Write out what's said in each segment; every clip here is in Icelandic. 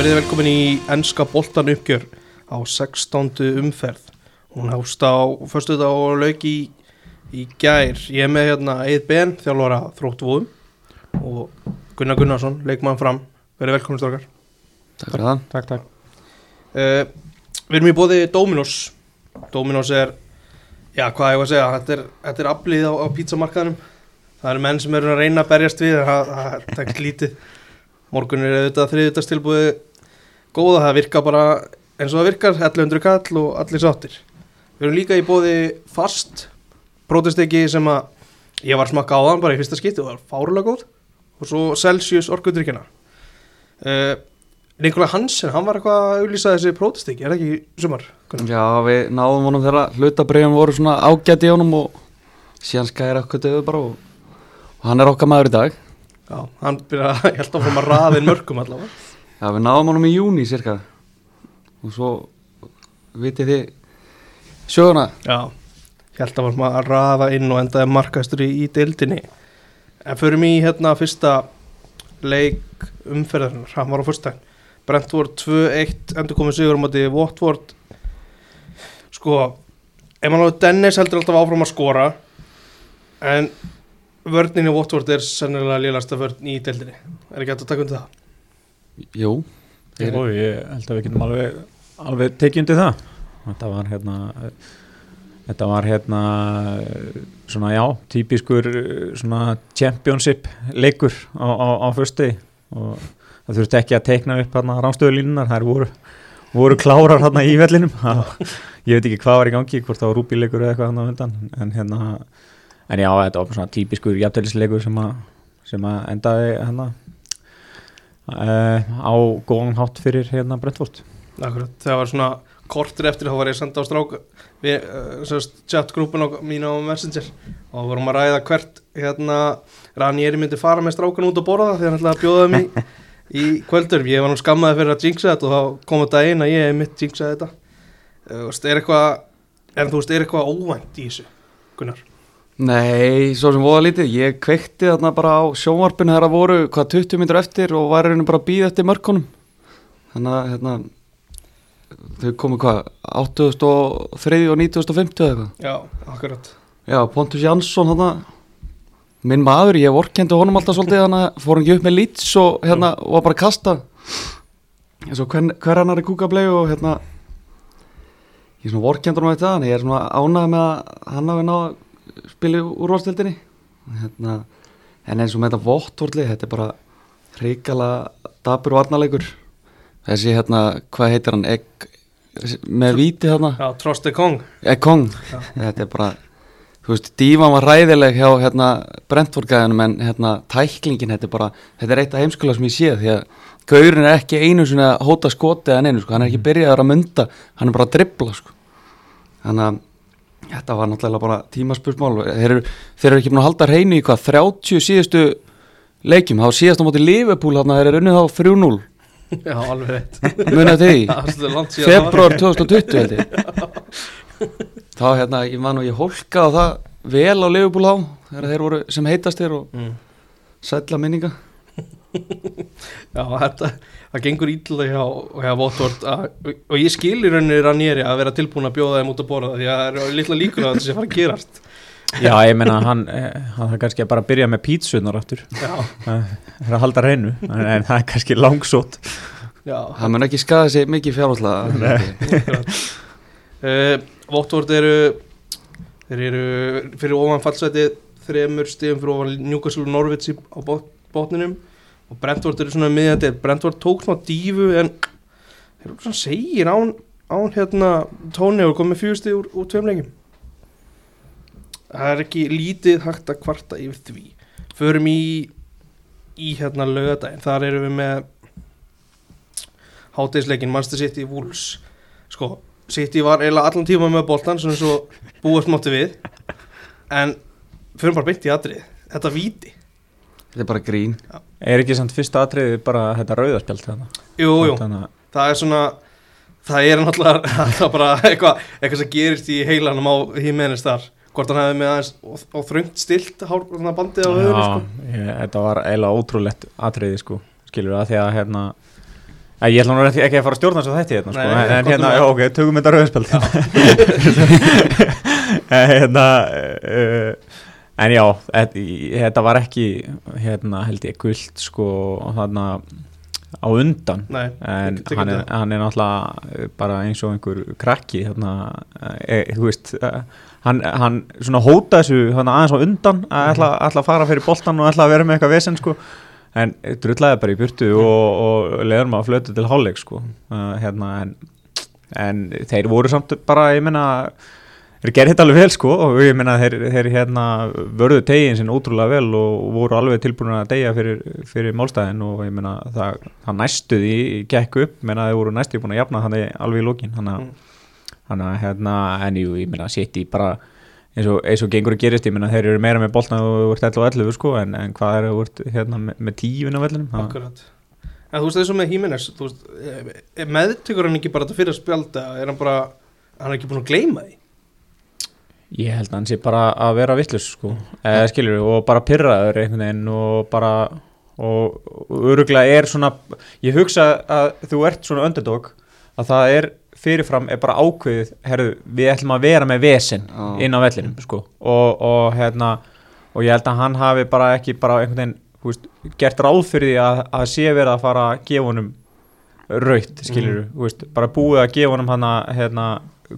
verið velkomin í ennska boltan uppgjör á 16. umferð. Hún hást á förstu þetta og lauk í, í gær. Ég er með hérna Eid Ben, þjálfara þróttvóðum og Gunnar Gunnarsson, leikmann fram. Verið velkomin strókar. Takk fyrir það Takk, takk. Uh, við erum í bóði Dominos. Dominos er, já hvað ég var að segja, þetta er, þetta er aflið á, á pítsamarkaðinum. Það eru menn sem eru að reyna að berjast við, það, er tekst lítið. Morgun er auðvitað þriðutastilbúið góða, það virka bara eins og það virkar, 1100 kall og allir sáttir. Við erum líka í bóði fast, prótesteki sem að ég var smakka á þann bara í fyrsta skipti og það var fárulega góð og svo Celsius orkudrykkina. Uh, Nikolaj Hansen, hann var eitthvað að auðlýsa þessi prótesteki, er það ekki sumar? Gunnar? Já, við náðum honum þegar hlutabriðum voru svona ágætt í honum og síðan skæri okkur döðu bara og, og hann er okkar maður í dag Já, hann byrja að held áfram að raðin mörgum allavega. Já, við náðum honum í júni cirka og svo vitið þið söguna Já, held áfram að raða inn og endaði markastur í, í deildinni. En förum í hérna fyrsta leik umferðarinn, hann var á fyrstæðin. Brentford 2-1, endur komið sigur á móti Watford. Sko, Emanuel Dennis heldur alltaf áfram að skora, en vörnin í Watford er sennilega lélasta vörn í deildinni. Er ekki hægt að taka undir það? Jú, ég held að við getum alveg, alveg tekið undir það. Þetta var hérna þetta var hérna svona já, típiskur svona championship leikur á, á, á fyrsti og það þurfti ekki að teikna upp hérna ránstöðulínunar, þær voru voru klárar hérna í vellinum. Ég veit ekki hvað var í gangi, hvort það var rúbíleikur eða eitthvað hérna á undan. En hérna, en já, þetta var svona típiskur jafntælisleikur sem að sem að endaði hérna á góðan hátt fyrir hérna Brentford. Akkurat, það var svona kortir eftir þá var ég að senda á strák við uh, chatgrúpun á mín á Messenger. Og vorum að ræða hvert hérna Ranieri myndi fara með strákan út að borða þegar hann ætlaði að bjóða þeim í, í kvöldur ég var nú skammaði fyrir að jinxa þetta og þá kom þetta einn að ég mitt jinxaði þetta. Uh, er eitthvað en þú veist, er eitthvað óvænt í þessu Gunnar nei, svo sem voða lítið. Ég kveikti þarna bara á sjónvarpinu þegar það voru hvað 20 minnur eftir og var einu bara að býða eftir mörkunum. Þannig að hérna þau komu hvað 8003 og 9050 eða eitthvað? Já, akkurat. Já, Pontus Jansson hana, minn maður, ég vorkendi honum alltaf svolítið hana, fór hann ekki upp með lýts og hérna var bara að kasta. Eins og hver, hver hann er kúkablegu og hérna ég er svona vorkendur hann þetta, ég er svona ánægð með að hann hafi náð að spila í úrvalstildinni hérna, en eins og með þetta vottorli, þetta er bara hrikala dabur varnarleikur. Þessi hérna, hvað heitir hann, egg með víti hérna Já, Troste Kong. Ekong, þetta er bara þú veist, dívan var ræðileg hjá hérna Brentford-gæðanum en hérna tæklingin, þetta er bara, þetta er eitt af heimskulega sem ég sé því að Gaurin er ekki einu svona hóta skoti en einu, sko, hann er ekki byrjaður að mynda hann er bara að dribbla, sko. Þannig að þetta var náttúrulega bara tímaspursmál, þeir eru, þeir eru ekki búin að halda hreinu í hvað, 30 síðustu leikjum, þá síðast á móti Liverpool hann er unnið á 3-0 Já, alveg reitt munið því? Februar 2020 held ég. Þá hérna, ég man og ég hólkaði það vel á Liverpool á þegar þeir voru sem heitast þér og Mm. sætla minninga. Já, þetta, það gengur ítla hjá, hjá Votvort og ég skil í rauninni Ranieri að vera tilbúin að bjóða þeim út að borða því að það er litla líkur að þetta sé fara að gerast. Já, ég meina hann, eh, hann kannski bara byrja með pítsunar aftur. Já, það er að halda reynu en, en það er kannski langsótt. Já. Það mun ekki skada sig mikið fjárhaldslega uh, Votvort eru þeir eru fyrir ofan fallseti þremur stigum fyrir ofan Newcastle og Norwich í- á bot, botninum og Brentford eru svona miðjandi Brentford tók svona dífu en þeir eru svona segir án, án hérna tóni og komið fjústi úr, úr tveim lengjum það er ekki lítið hægt að kvarta yfir því. Förum í í hérna lögadaginn, þar erum við með hátegisleikin Manchester City Wolves. Sko, City var eiginlega allan tíma með boltan svona svo búast mátti við. En förum bara beint í atrið þetta víti, þetta er bara grín Er ekki samt fyrsta atriði bara þetta rauðarspjald þannig jú, jú. Þannig að það er svona það er náttúrulega það er bara eitthvað eitthvað sem gerist í heilanum á hímeðinist þar. Hvort hann hefði með aðeins og, og þröngt stilt hár, bandið á höfðinu sko. Já, þetta var eiginlega ótrúlegt atriði sko, skilur það því að hérna Æ, Ég ætla nú ekki, að fara að stjórna svo þetta hérna, sko, Nei, en, hérna, já, ok, tökum þetta rauðspöld En hérna uh, En já, þetta, var ekki hérna held ég guld sko þarna á undan. Nei, en hann er, hann er náttúrulega bara eins og einhver krakki hérna, e, þú veist hann, hann svona hóta þessu aðeins á undan að Mhm. ætla, ætla að fara fyrir boltan og ætla að vera með eitthvað vesen sko. En drullaði bara í burtu og, og leður maður að flötu til hálfleik sko. Hérna en, en þeir voru samt bara, ég meina þeir gerði þetta alveg vel sko og ég meina þeir, þeir hérna vörðu tegin sinn ótrúlega vel og voru alveg tilbúin að deyja fyrir, fyrir málstæðin og ég meina það, það næstuði gekk upp, meina þeir voru næstuði búin að jafna þannig alveg í lókin þannig að Mm. að hérna, en jú, ég meina City bara eins og, eins og gengur að gerist, ég meina þeir eru meira með boltna og ert 11 og 11 sko, en, en hvað er þú ert hérna með, með tífin á vellinum? Akkurat. En þú veist þessu með Jimenez þú veist, eh, meðtökur hann ekki bara þetta fyrir að spjálta er hann bara, hann er ekki búin að gleyma því Ég held að hann sé bara að vera vittlust sko, eða skilur og bara pyrraður einhvern veginn og bara og öruglega er svona ég hugsa að þú ert svona underdog að það er fyrirfram er bara ákveðið, herru, við ætlum að vera með vesen Já. inn á vellinum sko. Og, og hérna og ég held að hann hafi bara ekki bara einhvern veginn, þú veist, gert ráð fyrir því að, að sé verið að fara að gefa honum raut, skilur þú veist, bara búið að gefa honum hann að hérna,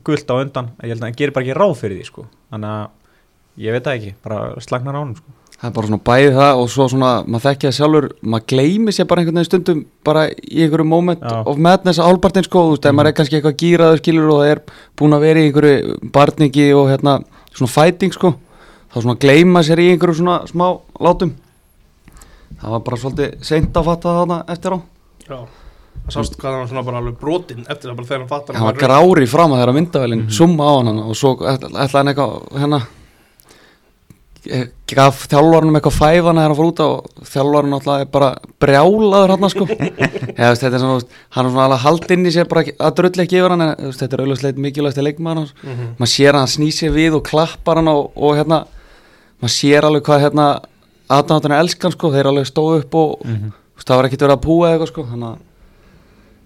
gult á undan, ég held að hann gerir bara ekki ráð fyrir því sko, þannig að ég veit það ekki, bara slagnar á honum sko Það er bara svona bæðið það og svo svona, maður þekkja það sjálfur, maður gleymi sér bara einhvern veginn stundum bara í einhverju moment Já. of madness á hálpartin sko, þú veist, ef maður er kannski eitthvað gýraður skilur og það er búin að vera í einhverju barningi og hérna svona fighting sko, þá svona gleyma sér í einhverju svona smá látum. Það var bara svolítið seint að fatta það þarna eftir á. Já Það sást hvað hann var svona bara alveg brotinn eftir það bara þegar hann fattar Hann var grári fram að þeirra myndavælinn, summa á hann og svo ætlaði hann eitthvað, hérna, gaf þjálfarnum eitthvað fæfana þegar hann fór út á og þjálfarnum alltaf er bara brjálaður hann sko. Eða, þetta er svona, hann er svona alveg hald inn í sér bara að ekki yfir hann en þetta er auðvitað mikilvægst leikmaður hans. Mhm. maður sér að hann snýr sér við og klappar hann og, og hérna, maður sér alveg hvað hérna aðdáðan er elskan sko, þeir alveg stóðu upp og þú veist, það var ekkert verið að púa eitthvað sko, þannig að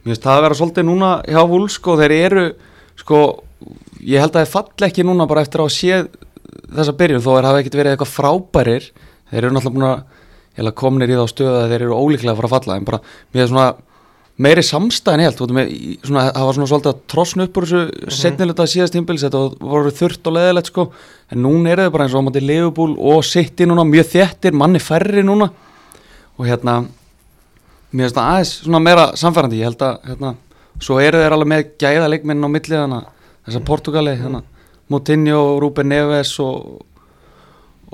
mér finnst það að vera svolítið núna hjá Vúl sko, þeir eru sko, ég held að þeir falli ekki núna bara eftir að sé þessa byrjun þó þeir hafa ekkert verið eitthvað frábærir þeir eru náttúrulega búin að heila komnir í þá stöðu að þeir eru ólíklega að fara að falla en bara, mér er svona meiri samstæðin helt, með, svona, það var svona svolítið að trosna upp úr þessu mm -hmm. setnilega síðast tímbils, þetta voru þurrt og leðilegt sko, en núna eru þau bara eins og á móti Leifubúl og City núna mjög þéttir, manni færri núna og hérna mér finnst það aðeins svona meira samfærandi ég held að, hérna, svo eru þeir alveg með gæða leikminn á milli þannig þessar Portugali, hérna, Moutinho Ruben Neves og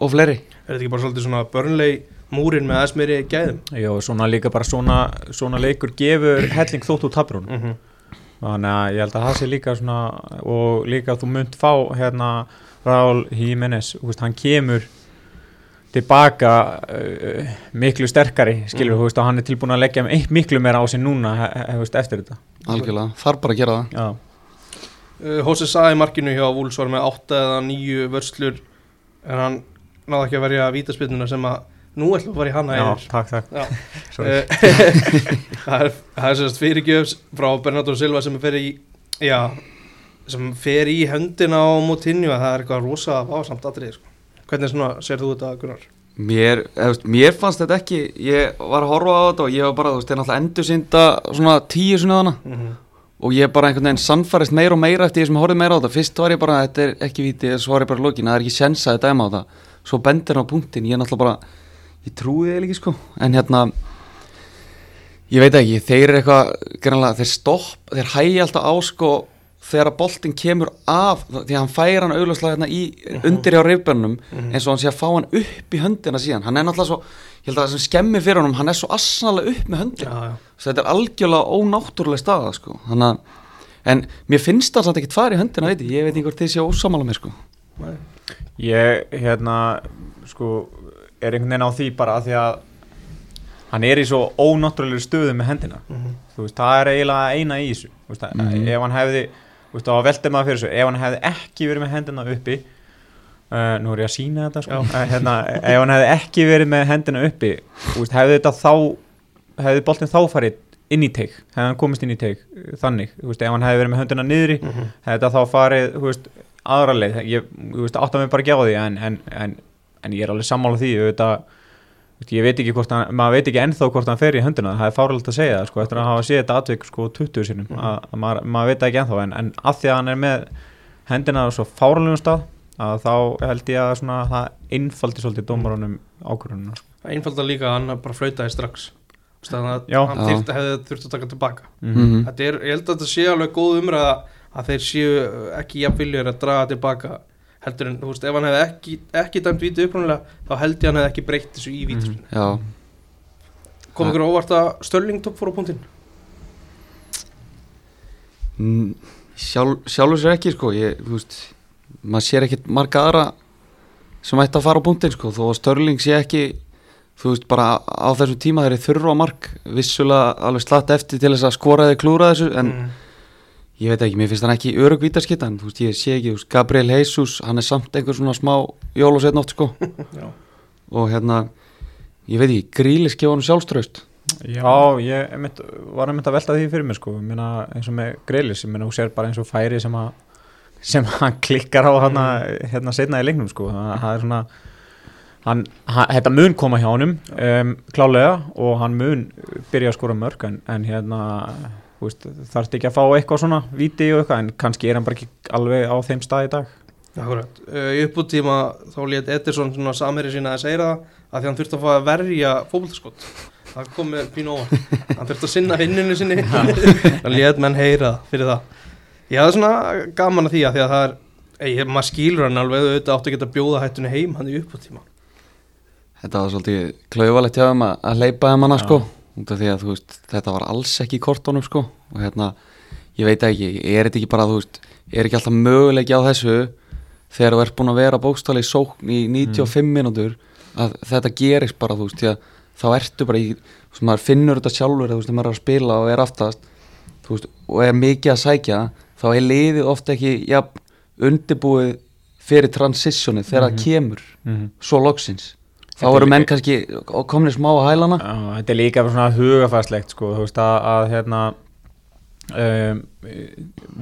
og fleiri. Er þetta ekki bara svolítið svona börnlei múrin með aðeins meiri gæðum? Já, svona líka bara svona, svona leikur gefur helling þótt úr tapur hún mm -hmm. þannig að ég held að það sé líka svona og líka að þú munt fá hérna Raúl Jiménez. Þú veist, hann kemur tilbaka uh, miklu sterkari skilur, þú veist, og hann er tilbúin að leggja eitt miklu meira á sig núna he, he, he, eftir þetta algjörlega, þarf bara að gera það Já, uh, Hossi Sa í markinu hjá Wools var með 8 eða 9 vörslur en hann náði ekki að verja vítaspilnuna sem að nú ætlum að fara í hana já yfir. takk, takk Já. Sorry. Eh, það er, er sérst fyrirgjöfs frá Bernardo Silva sem fer í já, sem fer í höndina á Moutinho að það er eitthvað rosa vásamt atrið sko. Hvernig svona sér þú þetta Gunnar? Mér, eða, veist, mér fannst þetta ekki ég var að horfa á þetta og ég var bara þú veist, þeir náttúrulega endur sínda svona tíu sinni þarna Mm -hmm. og ég bara einhvern veginn sannfærist meira og meira eftir því sem ég horfði meira á þetta fyrst var ég bara, þetta er ekki víti svo var ég bara í lokin, það er ekki sensa að dæma á þetta svo bendir hann á punktin, ég er náttúrulega bara ég trúi þið ekki sko en hérna ég veit ekki, þeir eru eitthvað greinlega, þeir stopp, þeir hægja alltaf á sko þegar að boltinn kemur af því að hann færa hann augljóslega hérna í undir hjá rifbörnum eins og hann sé að fá hann upp í höndina síðan hann er náttúrulega svo, ég held að það sem skemmi fyrir honum hann er svo asnalega upp með höndina Já, já. Þetta er algjörlega ónáttúrulega staða sko. Að, en mér finnst það samt ekkert fara í höndina, veit ég, ég veit ekki hvort þið sé ósamála mér sko. Nei. Ég, hérna, sko, er einhvern veginn á því bara að því að hann er í svo ónáttúrulega stöðu með hendina. Mhm. Þú veist, það er eiginlega eina í þessu. Veist, Mhm. ef hann hefði, veist, þá veltið maður fyrir þessu, ef hann hefði ekki verið með hendina uppi, uh, nú er ég að sína þetta, sko, uh, hérna, ef hann hefði ekki verið með hendina uppi, veist, hefði þetta þá, hefði boltinn þá farið inn í teik, hefði hann komist inn í teik uh, þannig, veist, ef hann hefði verið með höndina niðri mm -hmm. hefði þetta þá farið, veist, aðra leið. Ég, veist, átta mig bara ekki á því en, en, en, en ég er alveg sammála því auðvitað, ég veit ekki hvort hann maður veit ekki ennþá hvort hann fer í höndina það er fárlega að segja það, sko, eftir að hafa séð þetta atvik sko 20 sinum, Mhm. að, að maður, maður veit það ekki ennþá, en, en að því að hann er með hendina á svo fárlegum stað að þá held ég að svona það einfaldi svolítið dómarunum ákvörðunum sko. einfalda líka að hann bara flautaði strax þannig að Já. hann Já. þyrfti, hefði þurft að taka tilbaka Mhm. þetta er, ég held að þetta sé alveg góð umræða að þeir séu ekki jafnviljur að draga tilbaka heldur en, þú veist, ef hann hefði ekki, ekki dæmt víti upprunalega, þá held ég hann hefði ekki breytt þessu í vítaspinn Já, kom ykkur óvart að Störling tók fór á punktinn? Mm, Sjálf, sjálfur sér ekki sko ég, þú veist, maður sér ekkit marga aðra sem ætti að fara á punktinn sko þó að Störling sé ekki þú veist bara á þessum tíma þeir eru þurru á mark vissulega alveg slatt eftir til þess að skora eða klúra þessu en mm. Ég veit ekki, mér finnst hann ekki örug vítaskittan þú veist, ég sé ekki, veist, Gabriel Jesus hann er samt einhver svona smá jól og setna oft sko. Og hérna, ég veit ekki, grílis gefa hann sjálfströst Já, ég einmitt, var einmitt að velta því fyrir mér sko, meina eins og með Greilis, ég meina þú sér bara eins og færi sem að sem hann klikkar á hana, hérna setna í leiknum sko, það, er svona hann, hann, þetta mun koma hjá honum um, klálega og hann mun byrja að skora mörg en, en hérna þarfst ekki að fá eitthvað svona viti og eitthvað, en kannski er hann bara ekki alveg á þeim stað í dag? Akkurat, uh, í uppbúttíma þá lét Ederson svona samherri sína að segja það að því hann þurfti að fá að verja fókbaltaskott það kom með pínu óvart hann þurfti að sinna vinninu sinni. Hann lét menn heyra fyrir það. Ég hafði svona gaman að því að því að það er ég, maður skýlur hann alveg auðvitað áttu að geta bjóða hættunni heim hann í uppbúttíma Þetta var svolítið klauvalegt hjá þeim að, að leipa þeim hana sko út af því að veist, þetta var alls ekki í kortónum sko. Og hérna, ég veit ekki, er þetta ekki bara þú veist, er ekki alltaf möguleiki á þessu þegar þú ert búin að vera bókstali í sókn í 95 mínútur að þetta gerist bara þú veist, því að þá ertu bara í, þú veist, maður finnur þetta sjálfur þú veist, þegar maður er að spila og er aftast þú veist, og er mikið að sækja þá er liðið ofta ekki ja, undirbúið fyrir transitionið þegar það kemur mm -hmm. svo loksins þá er eru menn kannski komin smá á hælana. Þetta er líka svona hugafæslegt sko, þú veist að, að hérna um,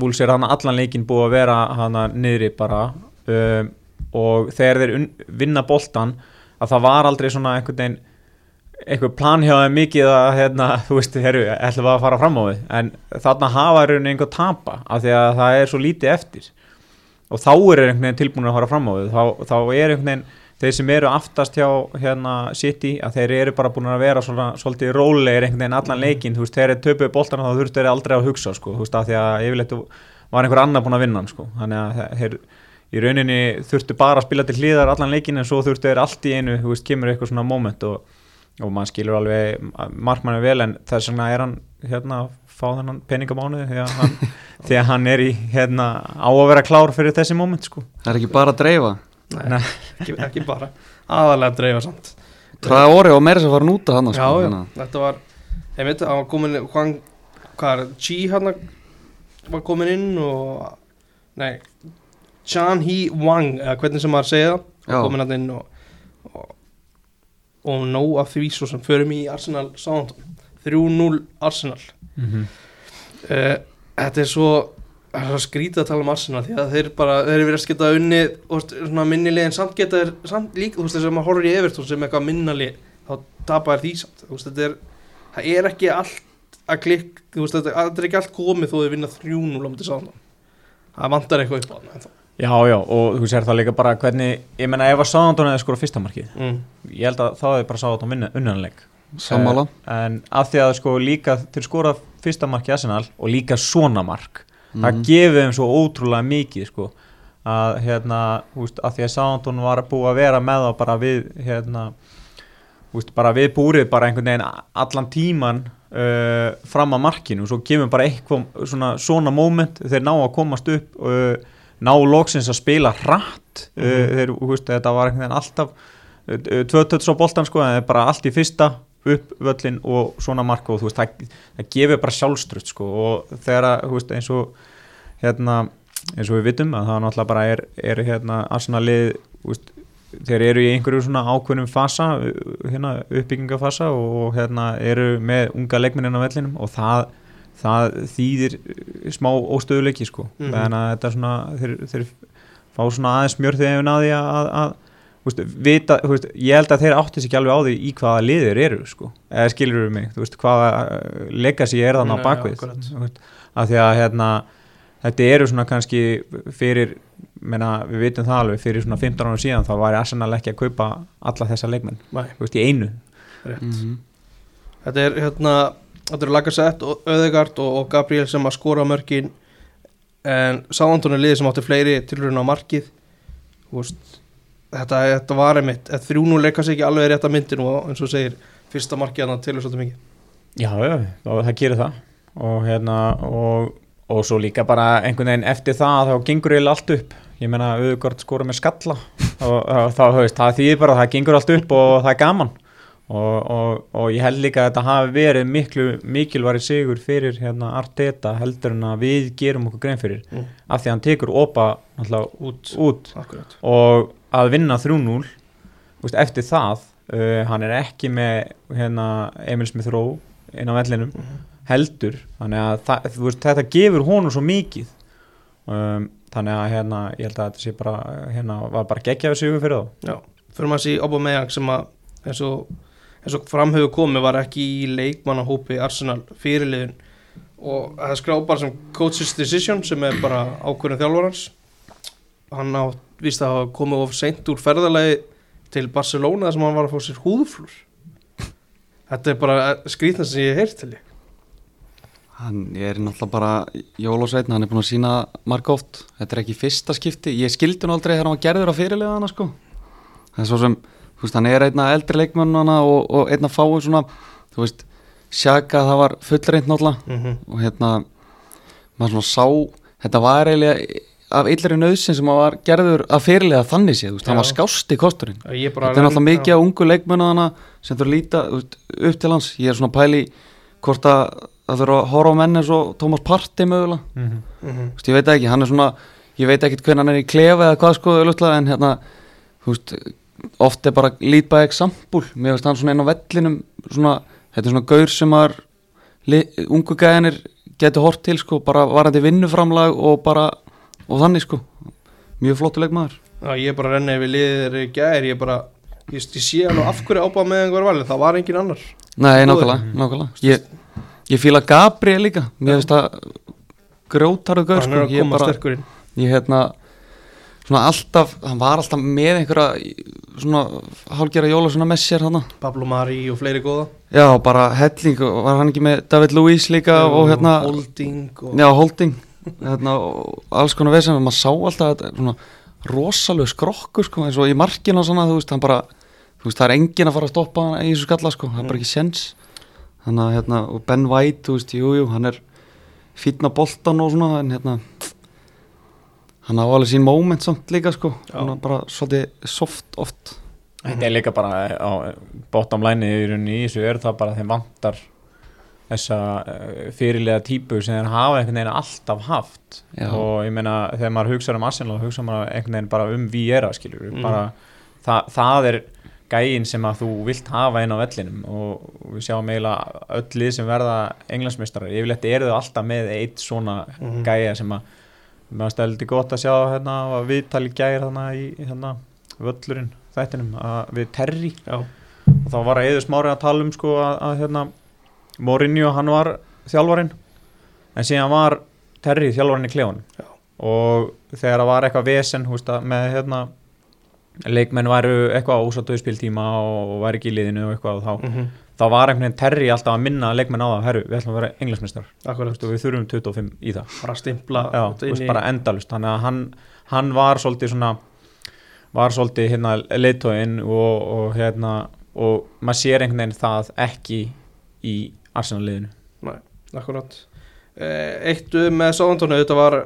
Vúls er hann allan leikin búið að vera hana niðri bara um, og þegar þeir vinna boltan að það var aldrei svona einhvern veginn eitthvað plan hjá þeim mikið að hérna, þú veist, herru, ætlum við að fara fram á við en þarna hafa einhvern einhver tapa af því að það er svo lítið eftir. Og þá er einhvern veginn tilbúin að fara fram á við þá, þá er einhvern veginn þeir sem eru aftast hjá hérna, City að þeir eru bara búin að vera svona, svolítið rólegir einhvern veginn allan leikin þú veist, þeir eru töpuð boltan þá þurftu þeir aldrei að hugsa sko, þú veist, af því að yfirleitt var einhver annar búin að vinna sko. þannig að þeir í rauninni þurftu bara að spila til hlýðar allan leikin en svo þurftu þeir allt í einu, þú veist, kemur eitthvað svona moment og, og maður skilur alveg markmannu vel en þess vegna er hann hérna að fá þennan peningamánuði því að hann, því að hann er í hérna á að vera klár fyrir þessi moment sko. það er ekki bara að dreifa Nei, ekki, ekki bara. Aðalega að dreifa samt. Træða orði og meira sem fara út af hann já, sko, já, að- þetta var ég veit, hann var komin hvað, hvað er, Chi hann var komin inn og nei, Chan Hee Wang eða hvernig sem maður segja það Já. var komin hann inn og, og, og nóg af því svo sem förum í Arsenal Southampton. 3-0 Arsenal. Mm -hmm. uh, þetta er svo það er skrítið að tala um Arsenal því að þeir bara, þeir verðast geta unni svona minnilið en samt geta þeir samt líka, þú veist þess að maður horfir í Evertón sem eitthvað minnali, þá tapar því samt þú veist, þetta er, það er ekki allt að klikk, þú veist, þetta, þetta er ekki allt komið þó þau vinna 3-0 á mútið sáðan það vantar eitthvað upp á það Já, já, og þú sér það líka bara hvernig, ég menna ef að Sáðantón hefði skora fyrsta markið, mm. ég held að þá hefði bara Sáðantón unnanleik. sammála En af því að sko líka til skora fyrsta markið Arsenal og líka svona mark, það Mhm. gefið þeim svo ótrúlega mikið sko, að hérna, þú veist, af því að Sáðantón var búið að vera með það bara við, hérna, þú veist, bara við búrið bara einhvern veginn allan tíman uh, fram að markinu og svo kemur bara eitthvað svona, svona moment, þeir ná að komast upp uh, ná loksins að spila hratt uh, Mhm. þeir, þú veist, þetta var einhvern veginn alltaf uh, tvö tötts á boltan sko, það er bara allt í fyrsta upp völlin og svona marka og þú veist, það, það gefur bara sjálfstrutt sko og þegar að, þú veist, eins og hérna, eins og við vitum að það náttúrulega bara er, er hérna Arsenalið, þú veist þeir eru í einhverju svona ákveðnum fasa hérna, uppbyggingafasa og hérna, eru með unga leikmenninn á vellinum og það, það þýðir smá óstöðuleiki sko Mhm. en að þetta svona þeir, þeir fá svona aðeins smjör þegar við náði að, að, veist, vita, þú veist, ég held að þeir átti sig ekki alveg á því í hvaða liðir eru sko. Eða skilur við mig, veist, hvaða legacy er þannig á bakvið af því að hérna þetta eru svona kannski fyrir menna, við vitum það alveg, fyrir svona 15 ára síðan þá var Arsenal ekki að kaupa alla þessa leikmenn, Nei, þú veist, í einu. Rétt. Mhm. Þetta er hérna Þetta eru Lacazette og Öðegard og, og Gabriel sem að skora mörkin. En Sáantón er liðið sem átti fleiri tilruna á markið Þú veist, þetta, þetta var einmitt þetta þrjúnú leika sig ekki alveg rétt að myndin og eins og segir, fyrsta markið hann tilur svolítið mikið. Já, já, það gerir það. Og hérna og, og svo líka bara einhvern veginn eftir það þá gengur eiginlega allt upp. Ég meina auðvitað skora með skalla og, þá, veist, það þýðir bara að það gengur allt upp og það er gaman. Og, og, og ég held líka að þetta hafi verið miklu mikilværi sigur fyrir hérna Arteta heldur en að við gerum okkur grein fyrir Mm. af því að hann tekur opa náttúrulega út, út og að vinna 3-0 þú veist, eftir það uh, hann er ekki með hérna, Emil Smith Rowe inn á vellinum Mhm. heldur. Þannig að það, veist, þetta gefur honum svo mikið. Um, þannig að hérna, ég held að þetta sé bara hérna, var bara geggjaður sigur fyrir þá. Já, fyrir maður sér Aubameyang sem að eins og, eins og framhauðu komið var ekki í leikmannahópi Arsenal fyrirliðin og það skrá bara sem coach's decision sem er bara ákvörðin þjálfarans. Hann á víst að hafa komið of seint úr ferðalagi til Barcelona þar sem hann var að fá sér húðflur þetta er bara skrýtnast sem ég hef heyrt til ég. Hann er náttúrulega bara Jólósveitn, hann er búin að sína marga oft. Þetta er ekki fyrsta skipti. Ég skildi nú aldrei þegar hann var gerður á fyrirlega hana sko. Það er svo sem, veist, hann er einna eldri leikmönn hana og, og einna fáið svona Þú veist, Sjaka það var fullreint náttúrulega. Mm -hmm. Og hérna, maður svona sá Þetta var eiginlega af illri nöðsin sem var gerður að fyrirlega þannig séð, Já. var skásti kosturinn Þetta er náttúrulega mikið á ungu leikmönnu hana sem þurfa að líta upp til hans Ég er svona að pæli hvort að það þurfa að horfa á menn eins og Tómas Partey mögulega mm -hmm. mm -hmm. Veist, ég veit það ekki, hann er svona ég veit ekkit hvernig hann er í klefa eða hvað sko öllutlega, en hérna, þú veist oft er bara lead by example mér veist hann svona inn á vellinum svona, þetta er svona gaur sem að ungu gæðinir getur hort til sko, bara varandi vinnuframlag og bara, og þannig sko. Mjög flottu leikmaður. Já, ég er bara renna yfir liðir í gær, ég bara, ég, ég sé alveg af hverju ábæða með einhver valið, það var engin annar. Nei, nákvæmlega, nákvæmlega. Ég, ég fíla Gabriel líka. Mér finnst það grjótarðu gaur Hann sko, er ég koma bara, ég hérna svona alltaf, hann var alltaf með einhverja svona hálgjara jóla svona með sér hana Pablo Mari og fleiri góða. Já, bara helling, og var hann ekki með David Luiz líka og hérna Holding og... Já, Holding hérna, og alls konar veð sem maður sá alltaf þetta, svona rosalega skrokkur sko, eins og í markinu og svona, þú veist, bara veist, það er engin að fara að stoppa hann í þessu skalla sko, það er bara ekki sens þannig að, hérna, og Ben White, veist, jú, jú, hann er fínna boltan og svona, en hérna hann á alveg sín moment samt líka sko, hann er bara svolítið soft oft. Þetta er líka bara á bottom line í þessu er það bara að þeim vantar þessa uh, fyrirlega típu sem þeir hafa einhvern veginn alltaf haft Já. og ég meina þegar maður hugsa um Arsenal þá hugsa maður einhvern veginn bara um Viera skilur Mm. bara það, það er gæin sem að þú vilt hafa inn á vellinum og við sjáum eiginlega öll lið sem verða englandsmeistarar yfirleitt eru þau alltaf með eitt svona Mhm. gæja sem að maður stældi gott að sjá hérna og viðtali gæir þarna í hérna völlurinn þættinum að við Terry Já, og þá var að Eður Smári að tala um sko að, að hérna Mourinho hann var þjálfarinn en síðan var Terry þjálfarinn í klefunum Já. og þegar það var eitthvað vesen húst, að, með hérna leikmenn væru eitthvað ósattuð spiltíma og, væri ekki í liðinu og eitthvað og þá, mm þá var einhvern veginn Terry alltaf að minna leikmenn á það, herru, við ætlum að vera englismistar við þurfum 25 í það. Bara stimpla Já, veist, í- bara endalust þannig að hann, hann var svolítið svona var svolítið hérna leitóin og, og hérna og maður sér einhvern veginn það ekki í Arsenal-liðinu Nei, akkurat. Eh, Eitt um með Sáðantónu, þetta var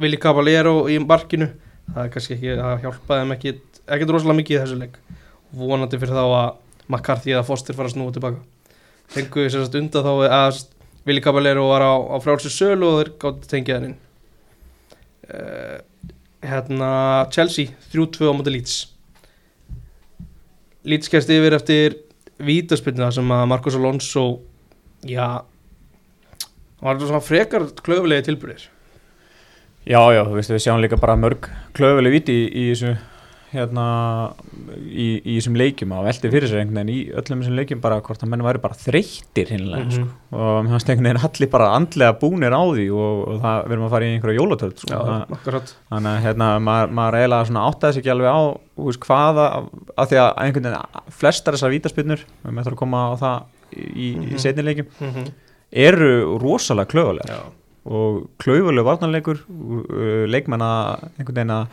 Vili Caballero í markinu. Það er kannski ekki, það hjálpaði þeim ekki, ekkert rosalega mikið í þessu leik. Vonandi fyrir þá að McCarthy eða Foster fara að snúa tilbaka. Fengu við sérst undan þá að Vili Caballero var á, á frálsir sölu og þeir gátt tengið hann inn. Uh, hérna Chelsea 3-2 á móti Leeds lítskæst yfir eftir vítaspilna sem að Marcos Alonso já var svona frekar klöfulegi tilbyrðir Já, já, þú veist, við sjáum líka bara mörg klöfuleg viti í, í þessu hérna í, í þessum leikjum og velti fyrir sér einhvern veginn í öllum þessum leikjum bara hvort að menn væri bara þreyttir hinlega, Mhm. sko. og mér fannst einhvern veginn allir bara andlega búnir á því og, og það við erum að fara í einhverja jólatöld sko. Já, það, þannig að hérna, maður, maður eiginlega svona áttaði sig ekki alveg á þú veist, hvaða, af því að einhvern veginn flestar þessar vítaspinnur við þarfum að koma á það í, í, Mhm. í setni leikjum mm -hmm. eru rosalega klöfulegar Já, og klaufuleg varnarleikur uh, leikmenn að einhvern veginn að,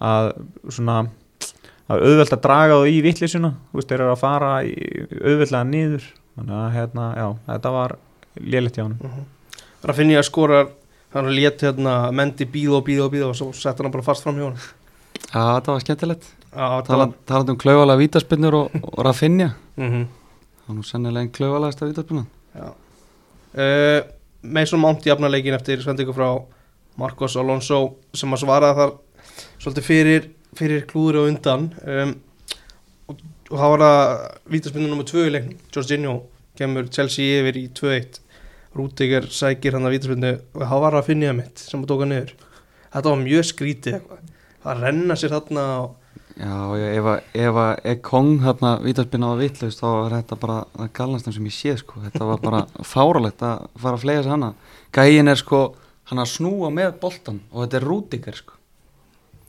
að svona að auðvelt að draga það í vittlisuna þú veist, þeir eru að fara í, auðveltlega niður þannig að hérna, já, þetta var lélitt hjá hann mm -hmm. Rafinha skorar hann lét hérna Mendi bíða og bíða og bíða og svo settur hann bara fast fram hjá hann Já, þetta var skemmtilegt Já, Talandi tala um klauvalega vítaspinnur og, og Rafinha mm -hmm. Það var nú sennilega einn klauvalegasta vítaspinnan Já. Uh, Mason Mount jafna leikin eftir sendingu frá Marcos Alonso sem að svaraði þar svolítið fyrir, fyrir klúður og undan. Um, og, og það var það vítaspinnu nummer 2 í leiknum. Jorginho kemur Chelsea yfir í 2-1 Rúdiger sækir hann að vítaspinnu og það var að finna mitt sem að tóka niður. Þetta var mjög skrítið það renna sér þarna og Já, ef að, að Ekong hérna vítaspinna var vitlaust þá var þetta bara það galnastum sem ég sé sko. Þetta var bara fáralegt að fara að flega sig hana. Gæin er sko, hann að snúa með boltan og þetta er Rúdiger sko.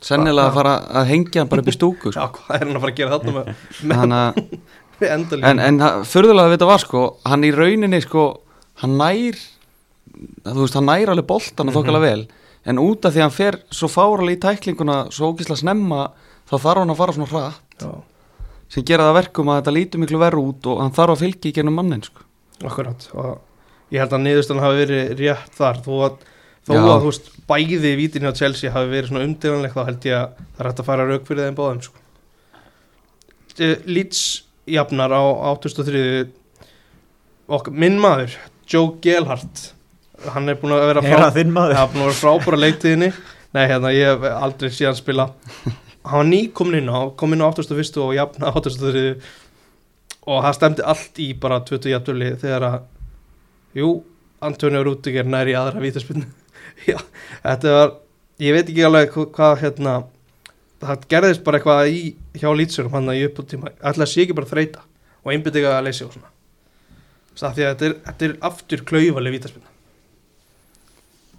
Sennilega að fara að hengja hann bara upp í stúku já, sko. hvað er hann að fara að gera þarna með, með, að endalínu? En, en það- furðulega að þetta var sko hann í rauninni sko hann nær þú veist hann nær alveg boltan og Mhm. þokkala vel. En út af því að hann fer svo fáralega í tæklinguna svo ógislega snemma þá þarf hann að fara svona hratt já, sem gera það verkum að þetta lítur miklu verð út og hann þarf að fylgja í gennum mannin sko. Akkurat og ég held að niðurstan hafi verið rétt þar. Þó að, þó að þú veist, bæði vítin hjá Chelsea hafi verið svona umdelanlegt þá held ég að það er hægt að fara rauk fyrir þeim báðum sko. Eh, Leeds jafnar á 83 og minn maður Joe Gelhardt hann er búin að vera Heyra þinn maður. Það er búin að vera frábúra leiktiðinni Nei, hérna, ég hef aldrei síðan spila Hann var ný komin inn á kom inn á 81. og jafna 83. og það stemdi allt í bara 20 jafntölu þegar að jú, Antonio Rúdiger nær í aðra vítaspinnu Já, þetta var ég veit ekki alveg hva- hvað hérna það gerðist bara eitthvað í hjá lýtsurum hann að ég upp á tíma að sé ekki bara þreita og einbyttiga að leysi og svona það því að þetta er, þetta er aftur klaufaleg vítaspinna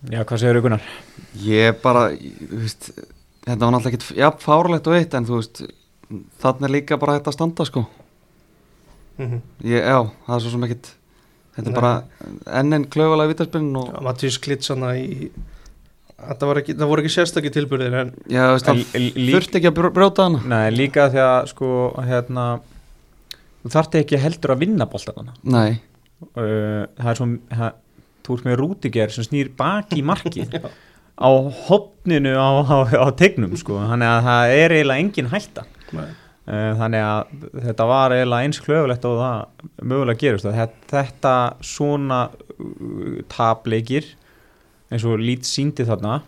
Já, hvað segir Gunnar? ég bara þú veist, þetta var náttúrulega ekki ja, fáralegt og eitt en þú veist þannig er líka bara hægt að standa sko. Mm -hmm. ég, já, það er svo sem ekkit þetta er bara enn en klauvalega vítaspinn og Já, Mattias Klitsana í þetta var ekki, það voru ekki sérstakki tilbyrðir en þurfti ekki að brjóta hana. Nei, líka því að sko, hérna þú þarft ekki heldur að vinna boltanana nei, uh, það er svo það, þú ert með rútiger sem snýr baki í markið. Já. Á hopninu á, á, á tegnum sko, þannig að það er eiginlega engin hætta. Nei. uh, þannig að þetta var eiginlega eins klöfulegt og það mögulega gerist. Þetta, svona uh, tapleikir eins og Leeds síndi þarna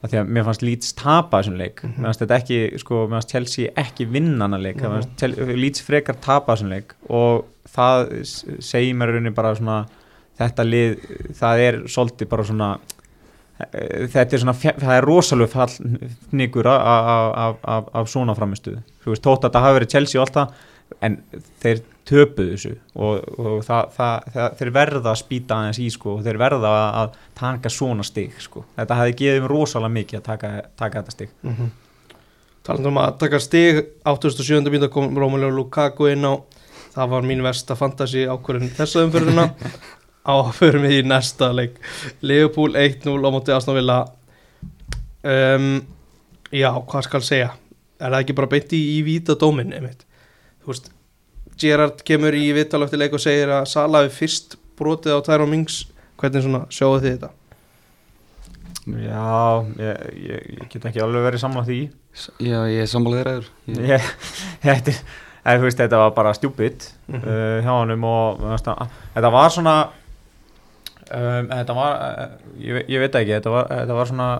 af því að mér fannst Leeds tapa þessum leik. Mhm. mér fannst þetta ekki, sko, mér fannst Chelsea ekki vinna hana leik, mér fannst Chel- Leeds frekar tapa þessum leik. Og það segir mér rauninni bara svona þetta lið, það er svolítið bara svona eh, þetta er svona, það er rosalega fallnigur af, svona framistuðu þú veist, tótt að það hafi verið Chelsea og allt það en þeir töpuðu þessu og, og það, það, það, þeir verða að spýta aðeins í sko og þeir verða að, taka svona stig sko þetta hefði gefið mér rosalega mikið að taka, taka þetta stig mm -hmm. talandi um að taka stig 87. mínúta kom Romelu Lukaku inn á það var mín versta fantasi ákvörðin þessa umfyrðuna á að förum við í næsta leik. Liverpool 1-0 á móti Aston Villa. Um, já, hvað skal segja? Er það ekki bara beint í, í víta dómin einmitt, þú veist Gerard kemur í vital eftir leik og segir að Sala við fyrst brotið á Tyrone Mings. Hvernig svona sjáu þið þetta? Já, ég, ég, ég get ekki alveg verið samla því. Já, ég er sammálaðið ræður ég, þetta, var bara stjúpid Mhm. uh, hjá honum og þetta var svona um, þetta var uh, ég, ég veit ekki, þetta var, þetta var svona